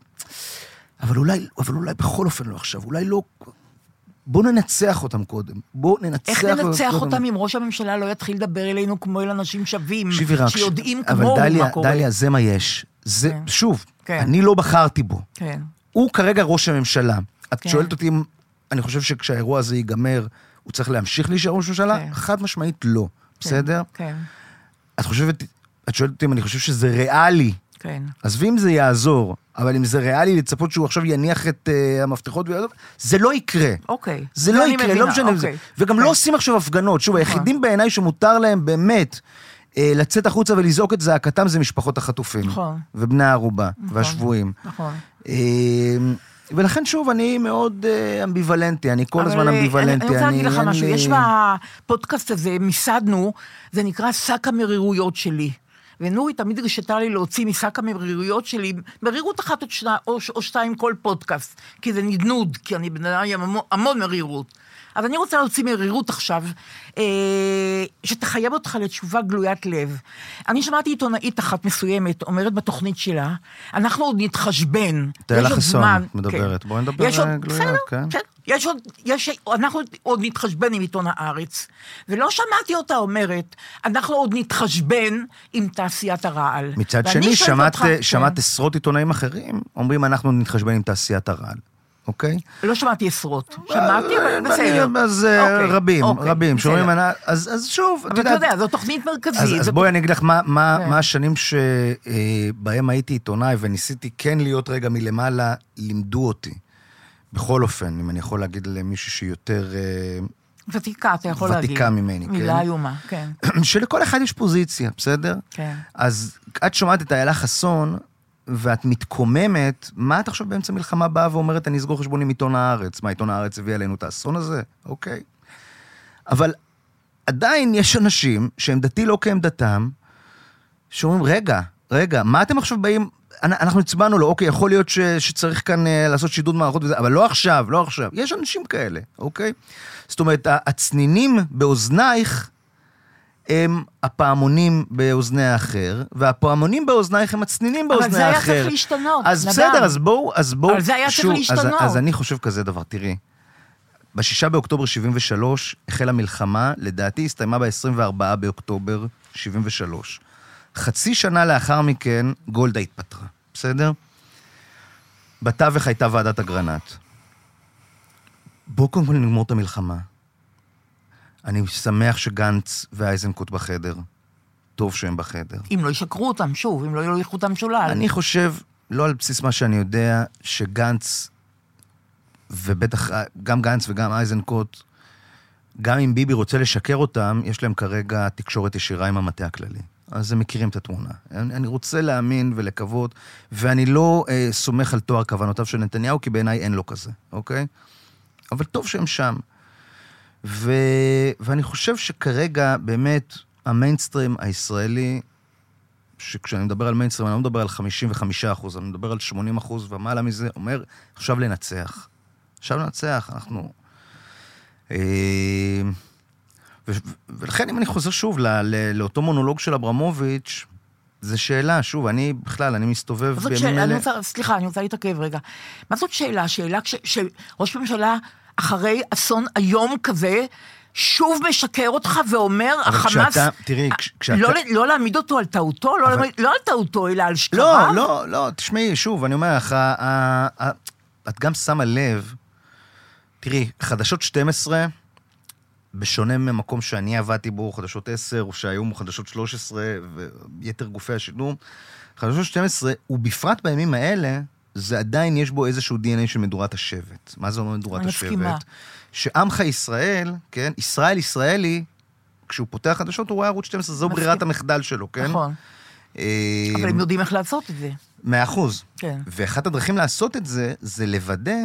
אבל אולי, אבל אולי בכל אופן לא עכשיו, אולי לא... בואו ננצח אותם קודם. בואו ננצח
איך
אותם
ננצח
קודם.
אותם אם ראש הממשלה לא יתחיל לדבר אלינו כמו אל אנשים שווים, שיודעים
אבל
כמוהו
דליה,
מה קורה?
דליה, זה מה יש. זה,
כן.
שוב,
כן.
אני לא בחרתי בו.
כן,
הוא כרגע ראש הממשלה. את
כן.
שואלת אותי אם אני חושב שכשהאירוע הזה ייגמר, הוא צריך להמשיך להישאר ראש ממשלה?
כן.
חד משמעית לא. בסדר?
כן,
את חושבת, את שואלת אותי אם אני חושב שזה ריאלי.
כן.
עזבי אם זה יעזור, אבל אם זה ריאלי לצפות שהוא עכשיו יניח את uh, המפתחות ויעזוב, זה לא יקרה.
אוקיי.
זה לא יקרה,
מבינה,
לא משנה. זה.
אוקיי.
וגם
כן.
לא עושים עכשיו הפגנות. שוב, היחידים בעיניי שמותר להם באמת אה, לצאת החוצה ולזעוק את זעקתם זה משפחות החטופים.
נכון.
ובני הערובה,
נכון.
והשבויים.
נכון.
ולכן שוב, אני מאוד אה, אמביוולנטי, אני כל הזמן
אה,
אמביוולנטי.
אני רוצה להגיד לך משהו, יש בפודקאסט הזה, מיסדנו, זה נקרא שק המרירויות שלי. ונורית תמיד הרשתה לי להוציא משק המרירויות שלי, מרירות אחת או, שני, או, או שתיים כל פודקאסט, כי זה נדנוד, כי אני בן אדם עם המון מרירות. אז אני רוצה להוציא מרירות עכשיו, אה, שתחייב אותך לתשובה גלוית לב. אני שמעתי עיתונאית אחת מסוימת אומרת בתוכנית שלה, אנחנו עוד נתחשבן.
תהלה חסון
זמן."
מדברת.
כן.
בואי נדבר,
עוד,
אה, גלויות,
בסדר,
כן.
בסדר. יש עוד, יש, אנחנו עוד נתחשבן עם עיתון הארץ, ולא שמעתי אותה אומרת, אנחנו עוד נתחשבן עם תעשיית הרעל.
מצד שני, שמעת,
אותך-
שמעת
כן.
עשרות עיתונאים אחרים אומרים, אנחנו נתחשבן עם תעשיית הרעל, אוקיי?
לא שמעתי עשרות. שמעתי, אבל בסדר.
אז אה,
אוקיי,
רבים,
אוקיי,
רבים,
בסדר.
שאומרים, "אני-" אז אז שוב, את
אבל אתה. יודע, זו תוכנית מרכזית.
אז, בואי אני אגיד לך מה, מה,
כן.
מה השנים שבהם הייתי עיתונאי וניסיתי כן להיות רגע מלמעלה, לימדו אותי. בכל אופן, אם אני יכול להגיד למישהו שהיא יותר... אה,
ותיקה, אתה יכול להגיד.
ותיקה ממני, כן.
מילה איומה, כן,
שלכל אחד יש פוזיציה, בסדר?
כן.
אז את שומעת את איילה חסון, ואת מתקוממת, מה את עכשיו באמצע מלחמה באה ואומרת, אני אסגור חשבון עם עיתון הארץ? מה, עיתון הארץ הביא עלינו את האסון הזה? אוקיי. אבל עדיין יש אנשים שהם דתי לא כעמדתם, שאומרים, רגע, רגע, מה אתם עכשיו באים... אנ- אנחנו הצבענו לו, אוקיי, יכול להיות ש, שצריך כאן אה, לעשות שידוד מערכות וזה, אבל לא עכשיו, לא עכשיו. יש אנשים כאלה, אוקיי? זאת אומרת, הצנינים באוזנייך הם הפעמונים באוזני האחר, והפעמונים באוזנייך הם הצנינים
אבל
באוזני
זה היה
האחר.
צריך להשתנות,
אז. בסדר, אז בואו, אז בואו,
אבל זה היה צריך
שוב,
להשתנות.
אז אני חושב כזה דבר, תראי. ב-6 באוקטובר 73 החלה מלחמה, לדעתי הסתיימה ב-24 באוקטובר 73. חצי שנה לאחר מכן גולדה התפטרה, בסדר? בתווך הייתה ועדת אגרנט. בואו קודם כל נגמור את המלחמה. אני שמח שגנץ ואייזנקוט בחדר. טוב שהם בחדר.
אם לא ישקרו אותם שוב, אם לא יוליכו אותם שולל.
אני חושב, לא על בסיס מה שאני יודע, שגנץ, ובטח גם גנץ וגם אייזנקוט, גם אם ביבי רוצה לשקר אותם, יש להם כרגע תקשורת ישירה עם המטה הכללי. אז הם מכירים את התמונה. אני, אני רוצה להאמין ולקוות, ואני לא אה, סומך על תואר כוונותיו של נתניהו, כי בעיניי אין לו כזה, אוקיי? אבל טוב שהם שם. ו, ואני חושב שכרגע, באמת, המיינסטרים הישראלי, שכשאני מדבר על מיינסטרים, אני לא מדבר על 55 אחוז, אני מדבר על 80 אחוז ומעלה מזה, אומר, עכשיו לנצח. עכשיו לנצח, אנחנו... אה, ו- ולכן, אם אני חוזר שוב ל- ל- לאותו מונולוג של אברמוביץ', זו שאלה, שוב, אני בכלל, אני מסתובב בימים אלה...
סליחה, אני רוצה להתעכב רגע. מה זאת שאלה? שאלה כש, שראש ממשלה, אחרי אסון איום כזה, שוב משקר אותך ואומר, החמאס...
כשאתה, תראי, כש- כשאתה...
לא, לא להעמיד אותו על טעותו, לא,
אבל-
להעמיד, לא על טעותו, אלא על
לא,
שקריו.
לא, לא, תשמעי, שוב, אני אומר לך, את גם שמה לב, תראי, חדשות 12, בשונה ממקום שאני עבדתי בו, חדשות 10, או שהיום הוא חדשות 13, ויתר גופי השידור, חדשות 12, ובפרט בימים האלה, זה עדיין יש בו איזשהו DNA של מדורת השבט. מה זה אומר מדורת
אני
השבט?
מסכימה.
שעמך ישראל, כן, ישראל ישראלי, כשהוא פותח חדשות הוא רואה ערוץ 12, זו
מסכים.
ברירת המחדל שלו, כן?
נכון.
אה,
אבל הם יודעים איך לעשות את זה.
מאה אחוז.
כן.
ואחת הדרכים לעשות את זה, זה לוודא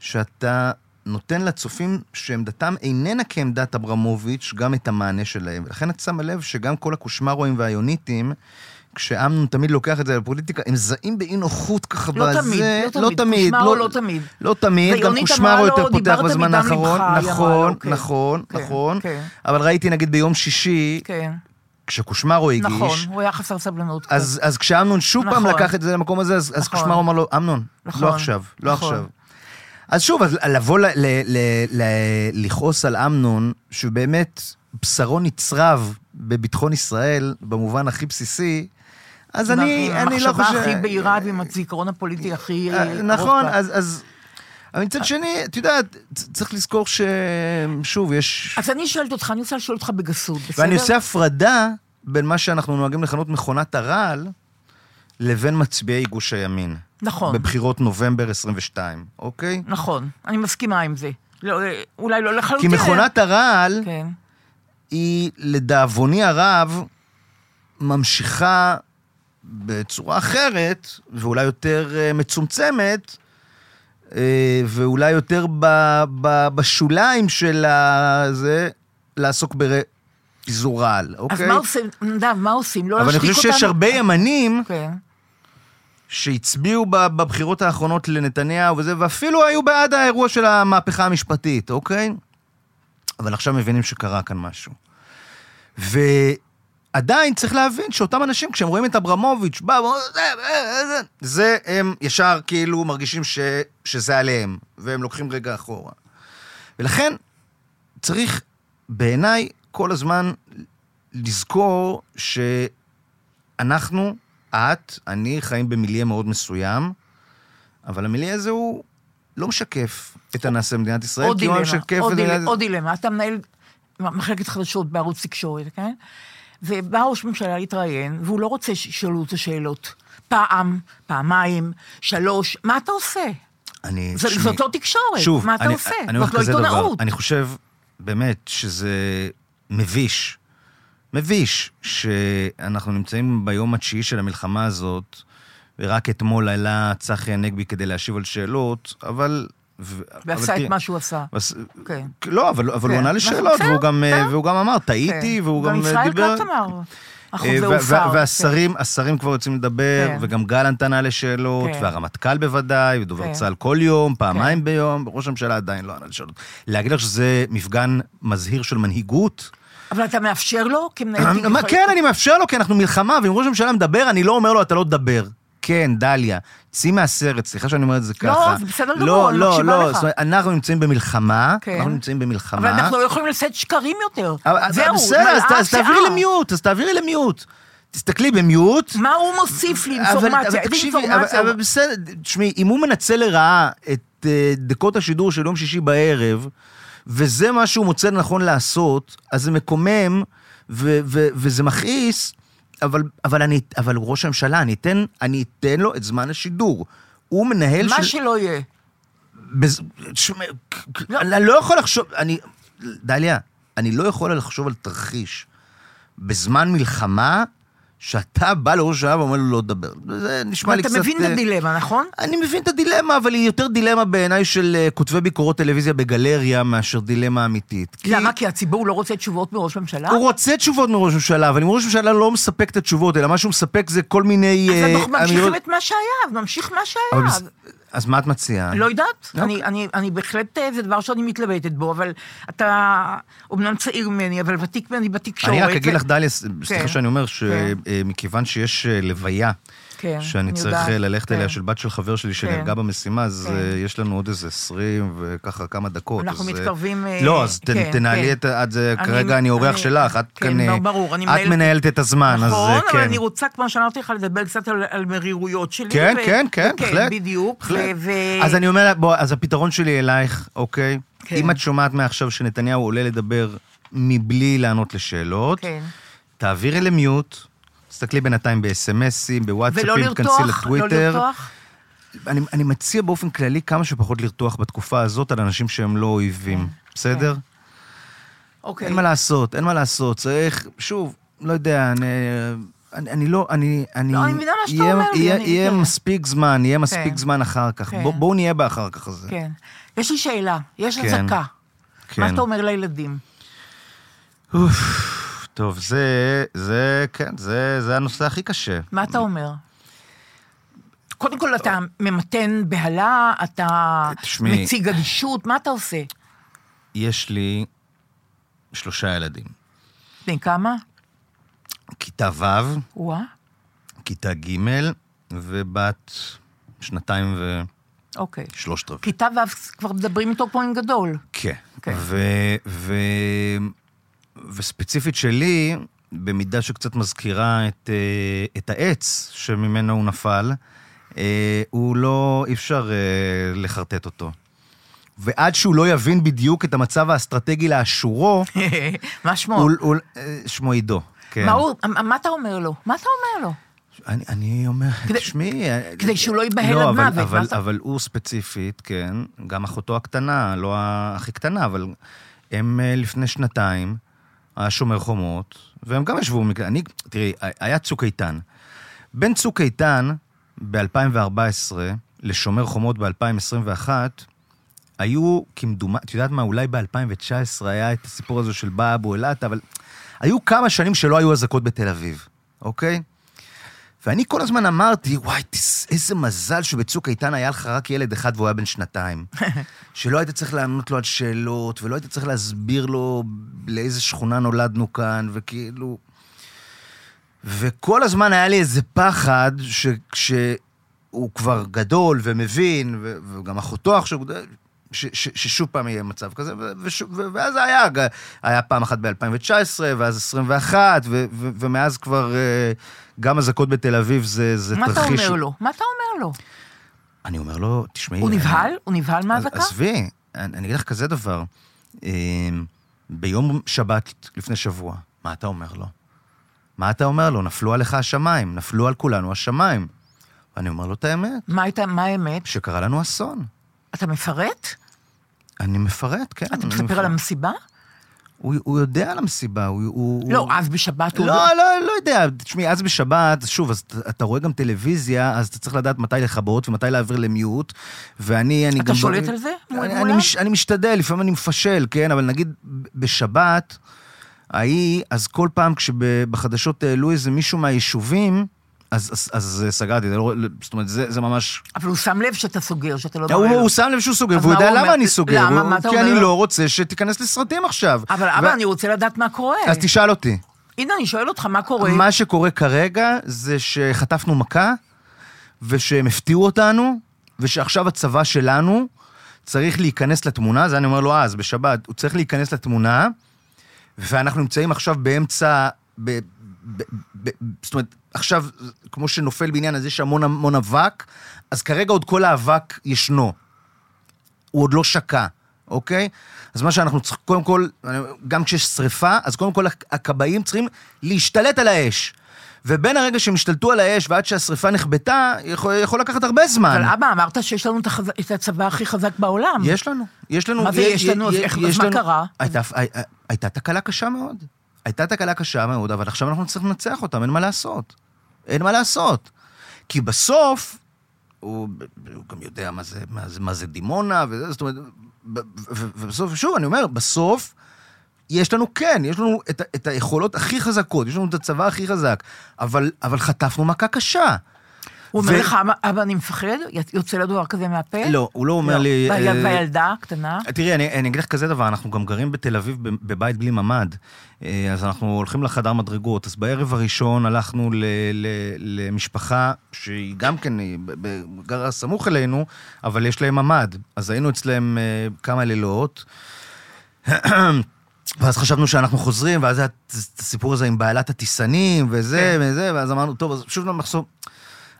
שאתה נותן לצופים שעמדתם איננה כעמדת אברמוביץ', גם את המענה שלהם. ולכן את שמה לב שגם כל הקושמרואים והיוניטים, כשאמנון תמיד לוקח את זה לפוליטיקה, הם זעים באי נוחות ככה
לא
בזה.
תמיד, לא
לא
תמיד. קושמרו לא תמיד.
לא תמיד, גם קושמרו יותר פותח
"דיברת
בזמן האחרון.
ליבך", היא אמרה
נכון,
כן.
נכון,
כן,
נכון.
כן.
אבל ראיתי נגיד ביום שישי,
כן,
כשקושמרו הגיש,
נכון, הוא היה חסר סבלנות. כן.
אז, אז כשאמנון שוב פעם
נכון.
לקח את זה למקום הזה, אז, אז
נכון.
קושמר אמר לו, אמנון,
נכון,
לא עכשיו, לא
נכון.
עכשיו. אז שוב, אז לבוא ל, ל, ל, ל, לכעוס על אמנון, שהוא באמת בשרו נצרב בביטחון ישראל, במובן הכי בסיסי, אז אני, אני לא חושב...
המחשבה הכי בהירה ועם הזיכרון הפוליטי הכי...
אה,
אה,
נכון. אז... אז... אבל מצד שני, את יודעת, צריך לזכור ששוב, יש...
אז אני שואלת אותך, אני רוצה לשאול אותך בגסות, בסדר?
ואני עושה הפרדה בין מה שאנחנו נוהגים לכנות מכונת הרעל, לבין מצביעי גוש הימין.
נכון.
בבחירות נובמבר 22, אוקיי?
נכון, אני מסכימה עם זה. לא, אה, אולי לא
כי
לחלוטין.
מכונת הרעל
כן.
היא, לדאבוני הרב, ממשיכה בצורה אחרת, ואולי יותר אה, מצומצמת, אה, ואולי יותר ב, ב, בשוליים של זה, לעסוק בפיזור רעל,
אז
אוקיי?
מה עושים, נדב, מה עושים? לא
אבל אני
להשתיק
חושב
אותנו?
שיש הרבה ימנים
כן.
שהצביעו ב- בבחירות האחרונות לנתניהו וזה, ואפילו היו בעד האירוע של המהפכה המשפטית, אוקיי? אבל עכשיו מבינים שקרה כאן משהו. ועדיין צריך להבין שאותם אנשים, כשהם רואים את אברמוביץ', בא, ואומר, זה, זה, זה, זה, הם ישר כאילו מרגישים ש, שזה עליהם, והם לוקחים רגע אחורה. ולכן צריך, בעיניי, כל הזמן לזכור שאנחנו, את, אני, חיים במיליה מאוד מסוים, אבל המיליה הזה הוא לא משקף את הנעשה במדינת ישראל, כי הוא משקף
עוד דילמה. עוד דילמה. אתה מנהל מחלקת חדשות בערוץ תקשורת, כן? ובא ראש ממשלה להתראיין, והוא לא רוצה שישאלו אותו שאלות. פעם, פעמיים, שלוש, מה אתה עושה?
אני,
זה-
תשמעי,
זאת לא תקשורת,
שוב,
מה אתה
אני,
עושה?
אני
זאת לא עיתונאות.
אני חושב באמת שזה מביש. מביש שאנחנו נמצאים ביום התשיעי של המלחמה הזאת, ורק אתמול עלה צחי הנגבי כדי להשיב על שאלות, אבל... ו-
ועשה את מה שהוא עשה.
אז-
כן.
לא, אבל, אבל הוא
כן.
ענה לשאלות,
בסדר,
והוא גם. והוא גם אמר, טעיתי,
כן.
והוא גם
ישראל
דיבר...
כץ אמר,
אה, והשרים השרים כבר יוצאים לדבר. וגם גלנט ענה לשאלות. והרמטכ"ל בוודאי, ודובר. צה"ל כל יום, פעמיים. ביום, וראש הממשלה עדיין לא ענה לשאלות. להגיד לך שזה מפגן מזהיר של מנהיגות?
אבל אתה מאפשר לו כמנהל
כן, אני מאפשר לו, כי אנחנו מלחמה, ואם ראש הממשלה מדבר, אני לא אומר לו, אתה לא תדבר. כן, דליה, צאי מהסרט, סליחה שאני אומר את זה ככה.
זה בסדר גמור,
לא,
אני
לא, לא,
לך.
זאת אומרת, אנחנו נמצאים במלחמה,
כן.
אנחנו נמצאים במלחמה.
אבל אנחנו לא יכולים לשאת שקרים יותר.
אבל-
זהו,
בסדר, אז ת-
מלאה
אז תעבירי. למיוט, אז תעבירי למיוט. תסתכלי במיוט.
מה הוא מוסיף לי אינפורמציה?
אבל
איזה אינפורמציה?
אבל- בסדר, תשמעי, אם הוא מנצל לרעה את אה, דקות השידור של יום שישי בערב, וזה מה שהוא מוצא לנכון לעשות, אז זה מקומם ו- ו- וזה מכעיס, אבל, אבל, אני, אבל ראש הממשלה, אני אתן, אני אתן לו את זמן השידור. הוא מנהל
מה
של...
שלא יהיה.
בז... תשמע,
לא.
אני לא יכול לחשוב, אני... דליה, אני לא יכול לחשוב על תרחיש בזמן מלחמה, שאתה בא לראש הממשלה ואומר לו לא לדבר. זה נשמע לי
אתה
קצת...
מבין את
אה,
הדילמה, נכון?
אני מבין את הדילמה, אבל היא יותר דילמה בעיניי של אה, כותבי ביקורות טלוויזיה בגלריה מאשר דילמה אמיתית.
למה? כי הציבור לא רוצה תשובות מראש ממשלה?
הוא רוצה תשובות מראש הממשלה, אבל אם ראש הממשלה לא מספק את התשובות, אלא מה שהוא מספק זה כל מיני...
אז
אה,
אנחנו ממשיכים את מה שהיה, אז נמשיך מה שהיה.
אז מה את מציעה?
לא יודעת,
אוקיי.
אני, אני, אני בהחלט, אה, זה דבר שאני מתלבטת בו, אבל אתה אומנם צעיר ממני, אבל ותיק ממני בתקשורת.
אני רק אגיד לך, דליה, סליחה
כן,
שאני אומר,
כן.
שמכיוון שיש אה, לוויה,
כן,
שאני
אני
צריך
יודעת,
אה, ללכת
כן.
אליה, של בת של חבר שלי שנהרגה במשימה, אז
כן.
אה, יש לנו עוד איזה 20 וככה כמה דקות.
אנחנו
אז, אה,
מתקרבים, אה,
לא, אז
כן,
תנהלי
כן.
את זה-
אני-
כרגע אני אורח שלך, את
כן,
כאן... אה,
ברור, אני
את
מנהלת-
את הזמן, אז
נכון,
אה,
אבל
כן.
אני רוצה, כמו שאמרתי לך, לדבר קצת על, על מרירויות שלי.
כן,
ו-
כן, כן,
וכן,
בהחלט.
בדיוק. ו-
אז אני אומר, בוא, אז הפתרון שלי אלייך, אוקיי?
כן.
אם את שומעת מעכשיו שנתניהו עולה לדבר מבלי לענות לשאלות,
כן.
תעבירי למיוט, תסתכלי בינתיים ב-SMSים,
ולא
בוואטסאפים, כנסי
לרתוח, לא
לטוויטר.
לרתוח.
אני, אני מציע באופן כללי כמה שפחות לרתוח בתקופה הזאת על אנשים שהם לא אויבים, בסדר?
אוקיי.
אין מה לעשות, אין מה לעשות, צריך, שוב, לא יודע, אני, אני, אני לא, אני... אני
לא, אני מבינה מה שאתה אומר לי,
יהיה,
כן.
מספיק זמן, יהיה מספיק
כן.
זמן אחר כך.
כן.
בוא, בואו נהיה באחר כך הזה.
כן. יש לי שאלה, יש
כן.
אזעקה.
כן.
מה אתה אומר לילדים?
אוף, טוב, זה, זה, כן, זה, זה הנושא הכי קשה.
מה אתה אומר? קודם כל, אתה ממתן בהלה, אתה
תשמעי.
מציג אדישות, מה אתה עושה?
יש לי שלושה ילדים.
בני כמה?
כיתה ו',
וואה,
כיתה ג' ובת שנתיים
אוקיי.
ושלושת רבעי.
כיתה ו' כבר מדברים איתו כמו עם גדול.
כן.
כן.
ו, ו, וספציפית שלי, במידה שקצת מזכירה את, אה, את העץ שממנו הוא נפל, אה, הוא לא, אי אפשר אה, לחרטט אותו. ועד שהוא לא יבין בדיוק את המצב האסטרטגי לאשורו,
מה שמו?
הוא, הוא, שמו עידו. כן.
מה הוא- מה אתה אומר לו? מה אתה אומר לו?
אני, אני אומר,
כדי-
תשמעי...
כדי שהוא לא ייבהל
לא,
עד
אבל,
מוות,
אבל,
אתה-
אבל הוא ספציפית, כן, גם אחותו הקטנה, לא הכי קטנה, אבל הם לפני שנתיים, היה שומר חומות, והם גם ישבו. אני, תראי, היה צוק איתן. בין צוק איתן ב-2014 לשומר חומות ב-2021, היו כמדומה, את יודעת מה, אולי ב-2019 היה את הסיפור הזה של בא אבו אבל היו כמה שנים שלא היו אזעקות בתל אביב, אוקיי? ואני כל הזמן אמרתי, וואי, איזה מזל שבצוק איתן היה לך רק ילד אחד והוא היה בן שנתיים. שלא היית צריך לענות לו על שאלות, ולא היית צריך להסביר לו לאיזה שכונה נולדנו כאן, וכאילו... וכל הזמן היה לי איזה פחד שכשהוא כבר גדול ומבין, ו- וגם אחותו עכשיו, ש- ש- ששוב פעם יהיה מצב כזה, ו- ושוב- ו- ואז היה, היה פעם אחת ב-2019, ואז 21, ו- ו- ומאז כבר אה, גם אזעקות בתל אביב זה, זה
מה אתה
תרחיש...
אומר לו? מה אתה אומר לו?
אני אומר לו, תשמעי...
הוא
אני-
נבהל? הוא נבהל מהאזעקה?
עזבי, אני אני אגיד לך כזה דבר. אה, ביום שבת לפני שבוע, מה אתה אומר לו? מה אתה אומר לו? נפלו עליך השמיים, נפלו על כולנו השמיים. ואני אומר לו את האמת,
מה הייתה, מה האמת?
שקרה לנו אסון.
אתה מפרט?
אני מפרט, כן.
אתה
אני
מספר
מפרט.
על המסיבה?
הוא, הוא יודע על המסיבה, הוא... הוא
לא,
הוא...
אז בשבת הוא...
לא, לא, לא יודע. תשמעי, אז בשבת, שוב, אז אתה- אתה רואה גם טלוויזיה, אז אתה צריך לדעת מתי לכבות ומתי להעביר למיוט, ואני, אני
אתה
גם...
שולט על זה
אני, אני,
מולם?
מש, אני משתדל, לפעמים אני מפשל, כן? אבל נגיד ב- בשבת, ההיא, אז כל פעם כשבחדשות העלו איזה מישהו מהיישובים, אז, אז, אז סגרתי, זה לא, זאת אומרת, זה, זה ממש...
אבל הוא שם לב שאתה סוגר, שאתה לא
הוא. הוא שם לב שהוא סוגר, והוא יודע למה
אומר?
אני סוגר.
למה?
הוא-
מה אתה
כי
אומר
אני
לו?
לא רוצה שתיכנס לסרטים עכשיו.
אבל
ו-
אבא, אני רוצה לדעת מה קורה.
אז תשאל אותי.
הנה, אני שואל אותך, מה קורה?
מה שקורה כרגע זה שחטפנו מכה, ושהם הפתיעו אותנו, ושעכשיו הצבא שלנו צריך להיכנס לתמונה, זה אני אומר לו אז, בשבת, הוא צריך להיכנס לתמונה, ואנחנו נמצאים עכשיו באמצע, ב, ב, ב, זאת אומרת, עכשיו, כמו שנופל בעניין הזה, יש המון המון אבק, אז כרגע עוד כל האבק ישנו. הוא עוד לא שקע, אוקיי? אז מה שאנחנו צריכים, קודם כל, גם כשיש שריפה, אז קודם כל הכבאים צריכים להשתלט על האש. ובין הרגע שהם השתלטו על האש ועד שהשריפה נכבתה, יכול, יכול לקחת הרבה זמן.
אבל אבא, אמרת שיש לנו את, החז... את הצבא הכי חזק בעולם.
יש לנו, יש לנו.
מה זה יש לנו? אז אז מה קרה?
הייתה, הייתה תקלה קשה מאוד. הייתה תקלה קשה מאוד, אבל עכשיו אנחנו צריכים לנצח אותם, אין מה לעשות. אין מה לעשות. כי בסוף, הוא, הוא גם יודע מה זה, מה זה, מה זה דימונה, וזה, זאת אומרת, ובסוף, שוב, אני אומר, בסוף, יש לנו, כן, יש לנו את, את היכולות הכי חזקות, יש לנו את הצבא הכי חזק, אבל, אבל חטפנו מכה קשה.
הוא אומר לך, "אבא, אני מפחד? יוצא לו דבר כזה מהפה?
לא, הוא לא אומר לי...
והיל-
אה,
והילדה הקטנה?
תראי, אני, אגיד לך כזה דבר, אנחנו גם גרים בתל אביב בבית בלי ממ"ד, אה, אז אנחנו הולכים לחדר מדרגות, אז בערב הראשון הלכנו למשפחה שהיא גם כן גרה סמוך אלינו, אבל יש להם ממ"ד. אז היינו אצלם אה, כמה לילות, ואז חשבנו שאנחנו חוזרים, ואז היה את הסיפור הזה עם בעלת הטיסנים, וזה
כן.
וזה, ואז אמרנו, טוב, אז שוב למחסום.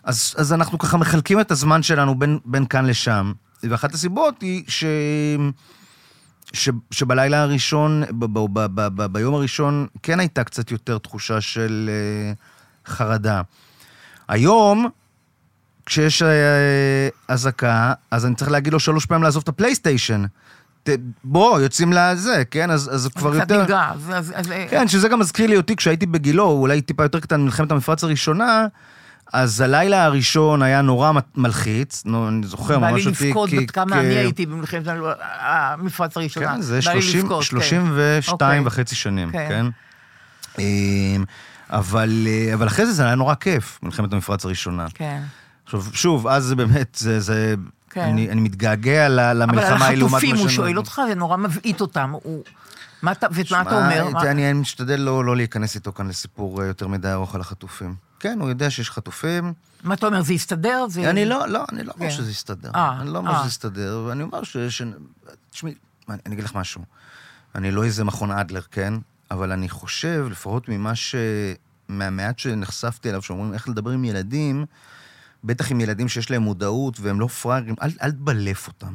אז, אז אנחנו ככה מחלקים את הזמן שלנו בין, בין כאן לשם. ואחת הסיבות היא ש... ש... שבלילה הראשון, ב... ב... ב... ב... ב... ביום הראשון, כן הייתה קצת יותר תחושה של uh, חרדה. היום, כשיש uh, אזעקה, אז אני צריך להגיד לו שלוש פעמים לעזוב את הפלייסטיישן. ת... בוא, יוצאים לזה, כן? אז, אז כבר
קצת
יותר...
נרגע. אז- אז- אז-
כן, שזה גם מזכיר לי אותי כשהייתי בגילו, אולי טיפה יותר קטן ממלחמת המפרץ הראשונה, אז הלילה הראשון היה נורא מלחיץ, נו, אני זוכר
בא לי
ממש אותי...
לבכות
כי-
בת כמה אני הייתי במלחמת המפרץ הראשונה.
כן, זה
בא לי
30
לבכות, כן.
32
אוקיי.
וחצי שנים,
כן.
כן? אמ, אבל, אה, אבל אחרי זה זה היה נורא כיף, מלחמת המפרץ הראשונה.
כן.
עכשיו, שוב, אז זה באמת, זה... זה
כן.
אני, אני מתגעגע
אבל על
למלחמה ההיא לעומת
החטופים הוא
שאני-
שואל אותך, זה נורא מבעית אותם. הוא... מה אתה ומה אתה אומר? מה-
אני, אני משתדל לא, לא להיכנס איתו כאן לסיפור אה, יותר מדי ארוך על החטופים. כן, הוא יודע שיש חטופים.
מה אתה אומר, זה יסתדר? זה-
אני לא, לא, אני לא אומר
כן.
שזה יסתדר.
אה,
אני לא אומר
אה.
שזה יסתדר, ואני אומר ש... תשמעי, אני, אני אגיד לך משהו. אני לא איזה מכון אדלר, כן? אבל אני חושב, לפחות ממה ש... מהמעט שנחשפתי אליו, שאומרים איך לדבר עם ילדים, בטח עם ילדים שיש להם מודעות והם לא פראיירים, אל, אל תבלף אותם.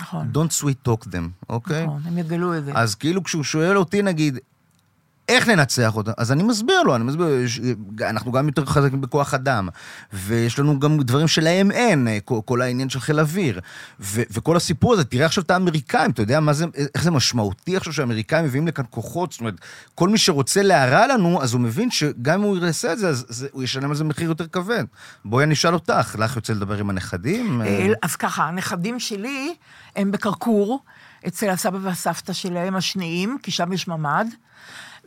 נכון.
Don't sweet talk them, אוקיי?
נכון, הם יגלו את זה.
אז כאילו כשהוא שואל אותי, נגיד, איך ננצח אותה? אז אני מסביר לו, אני מסביר, אנחנו גם יותר חזקים בכוח אדם, ויש לנו גם דברים שלהם אין, כל, כל העניין של חיל אוויר, ו, וכל הסיפור הזה, תראה עכשיו את האמריקאים, אתה יודע מה זה, איך זה משמעותי עכשיו שהאמריקאים מביאים לכאן כוחות, זאת אומרת, כל מי שרוצה להרע לנו, אז הוא מבין שגם אם הוא יעשה את זה, אז זה, הוא ישלם על זה מחיר יותר כבד. בואי אני אשאל אותך, לך יוצא לדבר עם הנכדים?
אה, אז ככה, הנכדים שלי הם בכרכור, אצל הסבא והסבתא שלהם השניים, כי שם יש ממ"ד.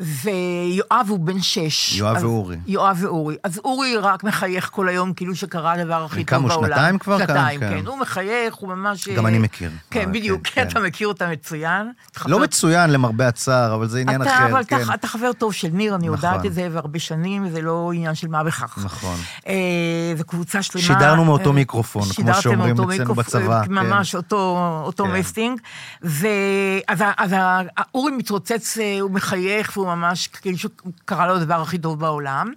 ויואב הוא בן שש.
יואב
אז-
ואורי.
יואב ואורי. אז אורי רק מחייך כל היום, כאילו שקרה הדבר הכי טוב
כמה?
בעולם.
שנתיים כבר?
שנתיים,
כן,
כן.
כן.
הוא מחייך, הוא ממש...
גם אני מכיר.
כן,
אה,
בדיוק.
כן,
אתה
כן.
מכיר אותה מצוין.
לא מצוין למרבה הצער, אבל זה עניין
אתה,
אחר.
אבל
כן.
אתה, אתה חבר טוב של ניר, אני
נכון.
יודעת את זה, והרבה שנים, וזה לא עניין של מה בכך.
נכון.
אה, זו קבוצה שלמה.
שידרנו מאותו
אה,
מיקרופון, כמו שאומרים אצלנו
מיקרופ-
בצבא, כן.
ממש אותו, אותו
כן.
מסטינג. ואז אורי מתרוצץ, אה, הוא מחייך, והוא ממש, כאילו שקרה לו הדבר הכי טוב בעולם.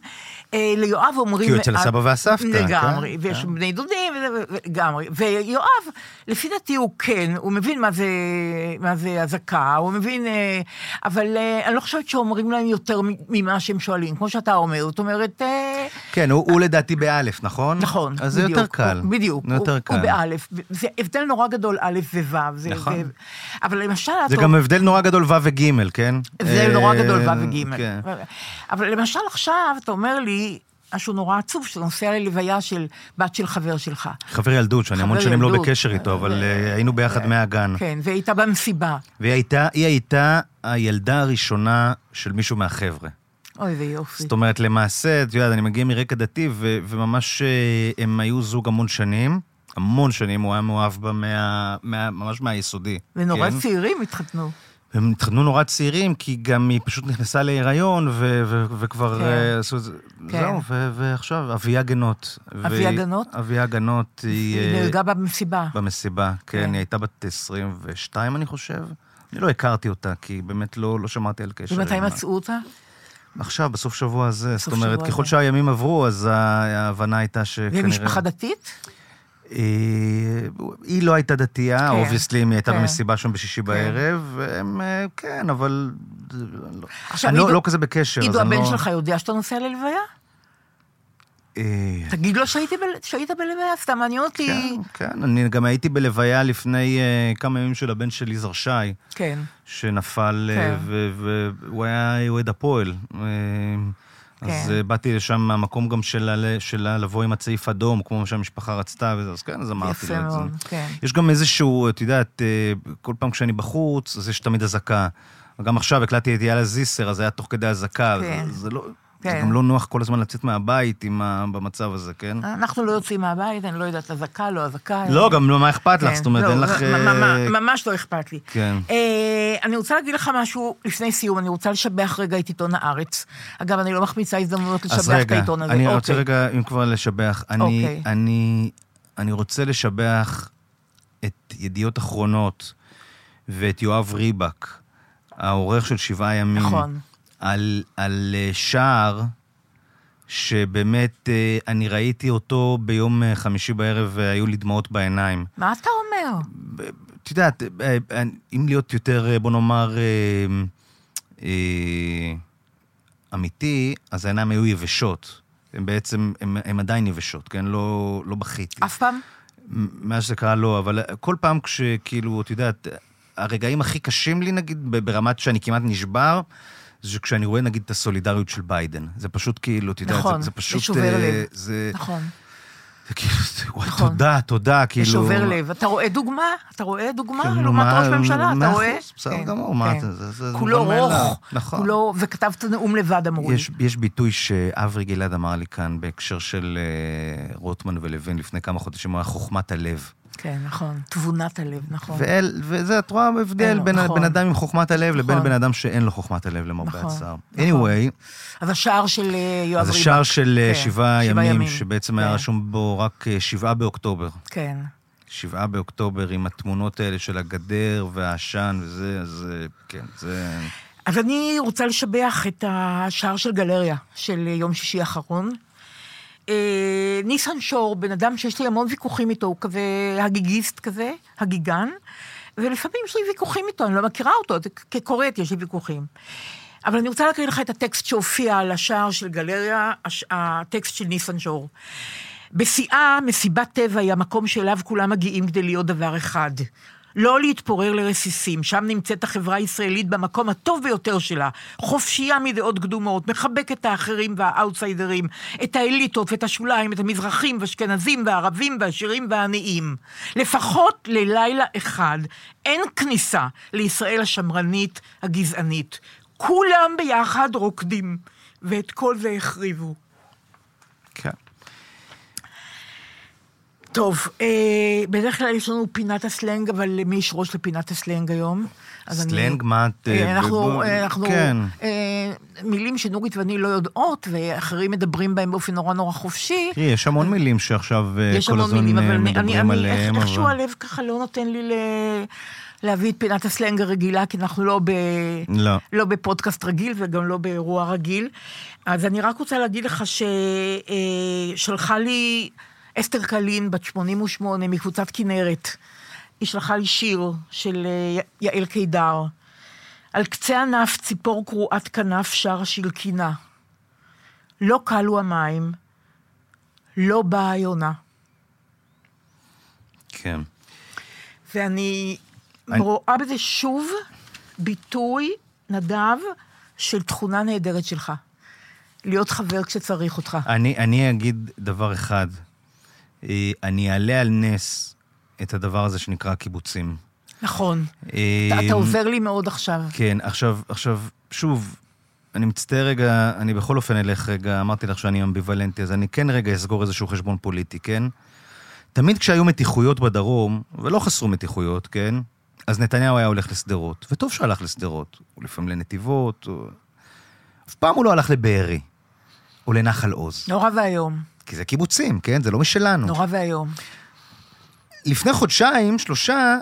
אה, ליואב אומרים...
כי הוא אצל הסבא והסבתא,
לגמרי,
כן,
ויש
כן.
בני דודים, לגמרי. ויואב, לפי דעתי הוא כן, הוא מבין מה זה, מה זה אזעקה, הוא מבין, אה, אבל אה, אני לא חושבת שאומרים להם יותר ממה שהם שואלים, כמו שאתה אומר, זאת אומרת...
כן, הוא, הוא לדעתי באלף, נכון?
נכון,
אז זה
בדיוק.
יותר קל.
בדיוק.
זה יותר
הוא,
קל.
הוא באלף. זה הבדל נורא גדול, א' וו'. זה,
נכון.
זה, אבל למשל...
זה גם הבדל נורא גדול ו' וג', כן?
הבדל נורא
אה,
גדול ו' וג'.
כן.
אבל למשל עכשיו, אתה אומר לי, משהו נורא עצוב, שאתה נוסע ללוויה של בת של חבר שלך.
חבר ילדות, שאני המון שנים לא. בקשר איתו, אבל אה, היינו ביחד מהגן.
כן, והיא הייתה במסיבה.
והיא הייתה, הילדה הראשונה של מישהו מהחבר'ה.
אוי, איזה יופי.
זאת אומרת, למעשה, את יודעת, אני מגיע מרקע דתי, ו- וממש אה, הם היו זוג המון שנים. המון שנים, הוא היה מאוהב בה מה, מה, ממש מהיסודי.
ונורא
כן?
צעירים התחתנו.
הם התחתנו נורא צעירים, כי גם היא פשוט נכנסה להיריון, ו- ו- וכבר...
כן.
אה, עשו את זה.
כן.
זהו, ו- ועכשיו, אביה גנות.
אביה גנות?
אביה גנות, היא...
היא
אה,
נהרגה במסיבה.
במסיבה, כן,
כן.
היא הייתה בת 22, אני חושב. אני לא הכרתי אותה, כי באמת לא, לא שמעתי על קשר.
ומתי מצאו אותה?
עכשיו, בסוף שבוע הזה. זאת אומרת, ככל. שהימים עברו, אז ההבנה הייתה שכנראה...
והיא משפחה דתית?
אה, היא לא הייתה דתייה,
כן,
obviously, היא הייתה
כן.
במסיבה שם בשישי בערב, והם, אה, כן, אבל... לא-
עכשיו,
אני לא- לא כזה בקשר,
עידו,
אני לא...
הבן שלך יודע שאתה נוסע ללוויה?
אה,
תגיד לו שהיית בלוויה, סתם מעניין אותי.
כן, כן, אני גם הייתי בלוויה לפני כמה ימים של הבן של יזהר שי.
כן.
שנפל,
כן.
והוא היה אוהד הפועל. אה, אז
כן.
אה, באתי לשם מהמקום גם שלה, שלה לבוא עם הצעיף אדום, כמו שהמשפחה רצתה, וזה, אז כן, אז אמרתי לו
יפה
את זה.
כן.
יש גם איזשהו, את יודעת, אה, כל פעם כשאני בחוץ, אז יש תמיד אזעקה. גם עכשיו הקלטתי את יאללה זיסר, אז היה תוך כדי אזעקה.
כן.
זה, זה, לא, זה
כן.
גם לא נוח כל הזמן לצאת מהבית עם ה, במצב הזה, כן?
אנחנו לא יוצאים מהבית, אני לא יודעת, אזעקה, לא אזעקה.
לא, גם לא, מה אכפת לך?
כן,
זאת אומרת,
לא,
אין לך... אה,
ממש לא אכפת לי.
כן.
אה, אני רוצה להגיד לך משהו לפני סיום, אני רוצה לשבח רגע את עיתון הארץ. אגב, אני לא מחמיצה הזדמנות
אז
לשבח את
רגע,
העיתון הזה.
אני
אוקיי.
רוצה רגע, אם כבר לשבח, אני,
אוקיי.
אני, אני רוצה לשבח את ידיעות אחרונות ואת יואב ריבק, העורך של שבעה ימים,
נכון.
על, על אה, שער שבאמת אה, אני ראיתי אותו ביום אה, חמישי בערב והיו לי דמעות בעיניים.
מה אתה אומר?
את יודעת, אם להיות יותר, בוא נאמר, אמיתי, אז העיניים היו יבשות. הן בעצם, הן עדיין יבשות, כן? לא, לא בכיתי.
אף פעם?
מאז שזה קרה, לא, אבל כל פעם כשכאילו, את יודעת, הרגעים הכי קשים לי, נגיד, ברמת שאני כמעט נשבר, זה כשאני רואה, נגיד, את הסולידריות של ביידן. זה פשוט כאילו, את יודעת,
נכון,
זה, זה פשוט...
זה שובר
אה,
לב.
זה,
נכון.
זה כאילו, וואי,
נכון.
תודה, תודה, כאילו...
זה שובר לב. אתה רואה דוגמה? אתה רואה דוגמה? לעומת
מה-
ראש ממשלה, אתה רואה?
בסדר
כן,
גמור, מה
כן.
אתה- זה- זה
כולו
מאליו.
רוך.
נכון.
כולו, וכתבת נאום לבד, אמרו לי.
יש, יש ביטוי שאברי גלעד אמר לי כאן בהקשר של אה, רוטמן ולוין לפני כמה חודשים, הוא היה חוכמת הלב.
כן, נכון. תבונת הלב, נכון.
ואל, וזה, את רואה הבדל בין
נכון.
בן אדם עם חוכמת הלב לבין
נכון.
בן אדם שאין לו חוכמת הלב, למרבה
נכון,
הצער.
נכון.
anyway,
אז השער של אה, יואב
אז
ריבק.
השער של אה,
כן,
שבעה ימים,
ימים.
שבעצם היה
כן.
רשום בו רק אה, שבעה באוקטובר.
כן.
שבעה באוקטובר עם התמונות האלה של הגדר והעשן וזה, אז כן, זה...
אז אני רוצה לשבח את השער של גלריה של יום שישי האחרון. אה, ניסן שור, בן אדם שיש לי המון ויכוחים איתו, הוא כזה הגיגיסט כזה, הגיגן, ולפעמים יש לי ויכוחים איתו, אני לא מכירה אותו, כקוראת יש לי ויכוחים. אבל אני רוצה להקריא לך את הטקסט שהופיע על השער של גלריה, הש- הטקסט של ניסן שור. בשיאה, מסיבת טבע היא המקום שאליו כולם מגיעים כדי להיות דבר אחד. לא להתפורר לרסיסים, שם נמצאת החברה הישראלית במקום הטוב ביותר שלה, חופשייה מדעות קדומות, מחבקת את האחרים והאאוטסיידרים, את האליטות ואת השוליים, את המזרחים ואשכנזים והערבים והעשירים והעניים. לפחות ללילה אחד אין כניסה לישראל השמרנית הגזענית. כולם ביחד רוקדים, ואת כל זה החריבו.
כן.
טוב, אה, בדרך כלל יש לנו פינת הסלנג, אבל למי יש ראש לפינת הסלנג היום? אז אני-
סלנג, מה את...
אה,
אה,
אנחנו, אה, אנחנו,
כן.
אה, מילים שנורית ואני לא יודעות, ואחרים מדברים בהם באופן נורא נורא חופשי.
תראי, יש המון מילים שעכשיו אה,
יש
כל
המון
הזמן
מילים,
אה,
אבל אני,
מדברים
אני,
עליהם,
איך- איכשהו
אבל...
הלב ככה לא נותן לי ל... להביא את פינת הסלנג הרגילה, כי אנחנו לא, ב...
לא.
לא בפודקאסט רגיל וגם לא באירוע רגיל. אז אני רק רוצה להגיד לך ששלחה לי אסתר קלין, בת 88, מקבוצת כנרת. היא שלחה לי שיר של אה, יעל קידר. על קצה ענף ציפור קרועת כנף שר שלקינה. לא כלו המים, לא באה היונה.
כן.
ואני
אני-
רואה בזה שוב ביטוי, נדב, של תכונה נהדרת שלך. להיות חבר כשצריך אותך.
אני, אני אגיד דבר אחד. אה, אני אעלה על נס את הדבר הזה שנקרא קיבוצים.
נכון.
אה,
אתה, עוזר לי מאוד עכשיו.
כן, עכשיו, עכשיו, שוב, אני מצטער רגע, אני בכל אופן אלך רגע, אמרתי לך שאני אמביוולנטי, אז אני כן רגע אסגור איזשהו חשבון פוליטי, כן? תמיד כשהיו מתיחויות בדרום, ולא חסרו מתיחויות, כן? אז נתניהו היה הולך לשדרות, וטוב שהלך לשדרות, הוא לפעמים לנתיבות, הוא... אף פעם הוא לא הלך לבארי, או לנחל עוז.
נורא ואיום.
כי זה קיבוצים, כן? זה לא משלנו.
נורא ואיום.
לפני חודשיים, שלושה,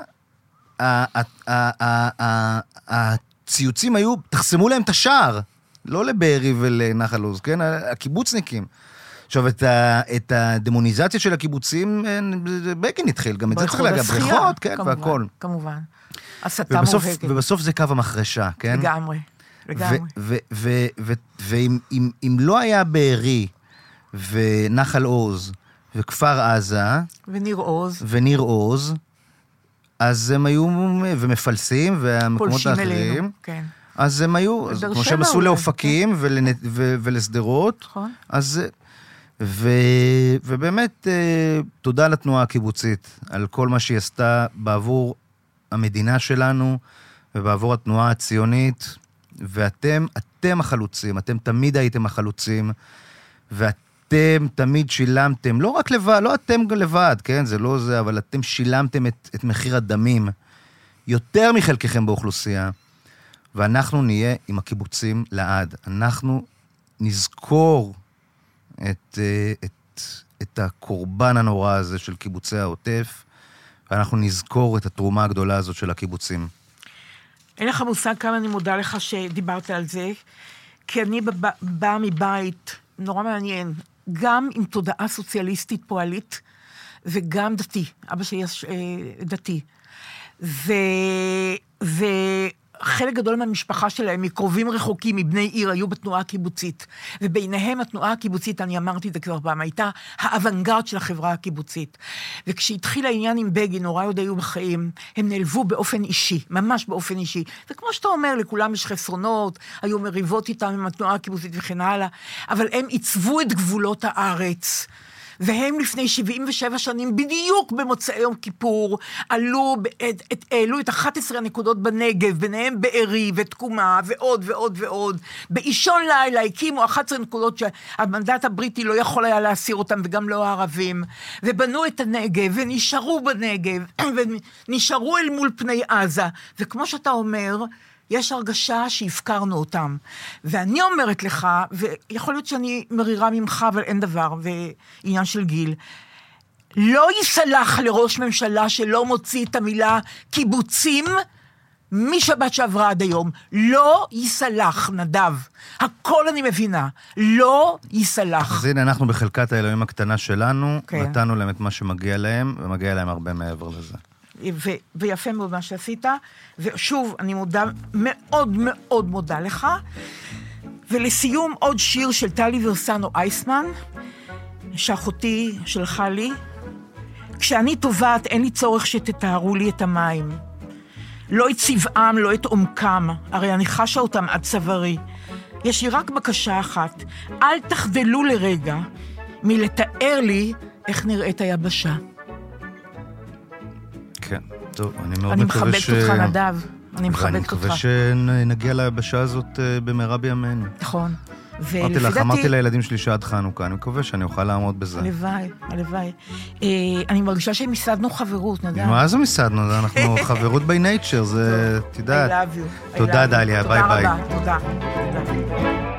הציוצים היו, תחסמו להם את השער. לא לבארי ולנחל עוז, כן? הקיבוצניקים. עכשיו, את, ה, את הדמוניזציה של הקיבוצים, בגין התחיל, גם את זה צריך להגיד, בריכות, כן,
כמובן,
והכל.
כמובן. הסתה מובהקת.
ובסוף זה קו המחרשה, כן?
לגמרי. לגמרי.
ואם אם, אם לא היה בארי ונחל עוז וכפר עזה
וניר עוז,
וניר עוז, אז הם היו, ומפלסים והמקומות
פולשים
האחרים,
אלינו. כן,
אז הם היו, אז כמו שהם עשו לאופקים ולנ- ו- ולשדרות,
נכון.
אז... ו, ובאמת, אה, תודה לתנועה הקיבוצית על כל מה שהיא עשתה בעבור המדינה שלנו ובעבור התנועה הציונית, ואתם, אתם החלוצים, אתם תמיד הייתם החלוצים, ואתם תמיד שילמתם, לא רק לבד, לא אתם לבד, כן? זה לא זה, אבל אתם שילמתם את, את מחיר הדמים יותר מחלקכם באוכלוסייה, ואנחנו נהיה עם הקיבוצים לעד. אנחנו נזכור את, אה, את, את הקורבן הנורא הזה של קיבוצי העוטף, ואנחנו נזכור את התרומה הגדולה הזאת של הקיבוצים.
אין לך מושג כמה אני מודה לך שדיברת על זה, כי אני באה מבית נורא מעניין, גם עם תודעה סוציאליסטית פועלית, וגם דתי. אבא שלי אה, דתי. ו... וחלק גדול מהמשפחה שלהם, מקרובים רחוקים, מבני עיר, היו בתנועה הקיבוצית. וביניהם התנועה הקיבוצית, אני אמרתי את זה כבר פעם, הייתה האוונגרד של החברה הקיבוצית. וכשהתחיל העניין עם בגין, הוריי עוד היו בחיים, הם נעלבו באופן אישי, ממש באופן אישי. וכמו שאתה אומר, לכולם יש חסרונות, היו מריבות איתם עם התנועה הקיבוצית וכן הלאה, אבל הם עיצבו את גבולות הארץ. והם לפני 77 שנים, בדיוק במוצאי יום כיפור, עלו, את, את, העלו את 11 הנקודות בנגב, ביניהם בארי ותקומה ועוד ועוד ועוד. באישון לילה הקימו 11 נקודות שהמנדט הבריטי לא יכול היה להסיר אותם, וגם לא הערבים. ובנו את הנגב, ונשארו בנגב, ונשארו אל מול פני עזה. וכמו שאתה אומר, יש הרגשה שהפקרנו אותם. ואני אומרת לך, ויכול להיות שאני מרירה ממך, אבל אין דבר, ועניין של גיל, לא ייסלח לראש ממשלה שלא מוציא את המילה קיבוצים משבת שעברה עד היום. לא ייסלח, נדב. הכל אני מבינה. לא ייסלח.
אז הנה, אנחנו בחלקת האלוהים הקטנה שלנו,
כן.
נתנו להם את מה שמגיע להם, ומגיע להם הרבה מעבר לזה.
ו- ויפה מאוד מה שעשית. ושוב, אני מודה, מאוד מאוד מודה לך. ולסיום, עוד שיר של טלי ורסנו אייסמן, שאחותי שלחה לי. כשאני טובעת, אין לי צורך שתתארו לי את המים. לא את צבעם, לא את עומקם, הרי אני חשה אותם עד צווארי. יש לי רק בקשה אחת, אל תחדלו לרגע מלתאר לי איך נראית היבשה.
כן, טוב, אני מאוד
אני
מקווה
מכבדת
ש...
אותך, נדב. אני
ואני
מכבדת אותך.
מקווה שנגיע ליבשה הזאת אה, במהרה בימינו.
נכון.
אמרתי לך, אמרתי
דעתי,
לילדים שלי שעד חנוכה, אני מקווה שאני אוכל לעמוד בזה.
הלוואי, הלוואי. אה, אני מרגישה שמיסדנו חברות, נדב.
מה זה? זה אנחנו חברות by nature, זה, את
I
יודעת.
love you. I
תודה,
love you.
דליה, ביי ביי.
תודה רבה, תודה. תודה.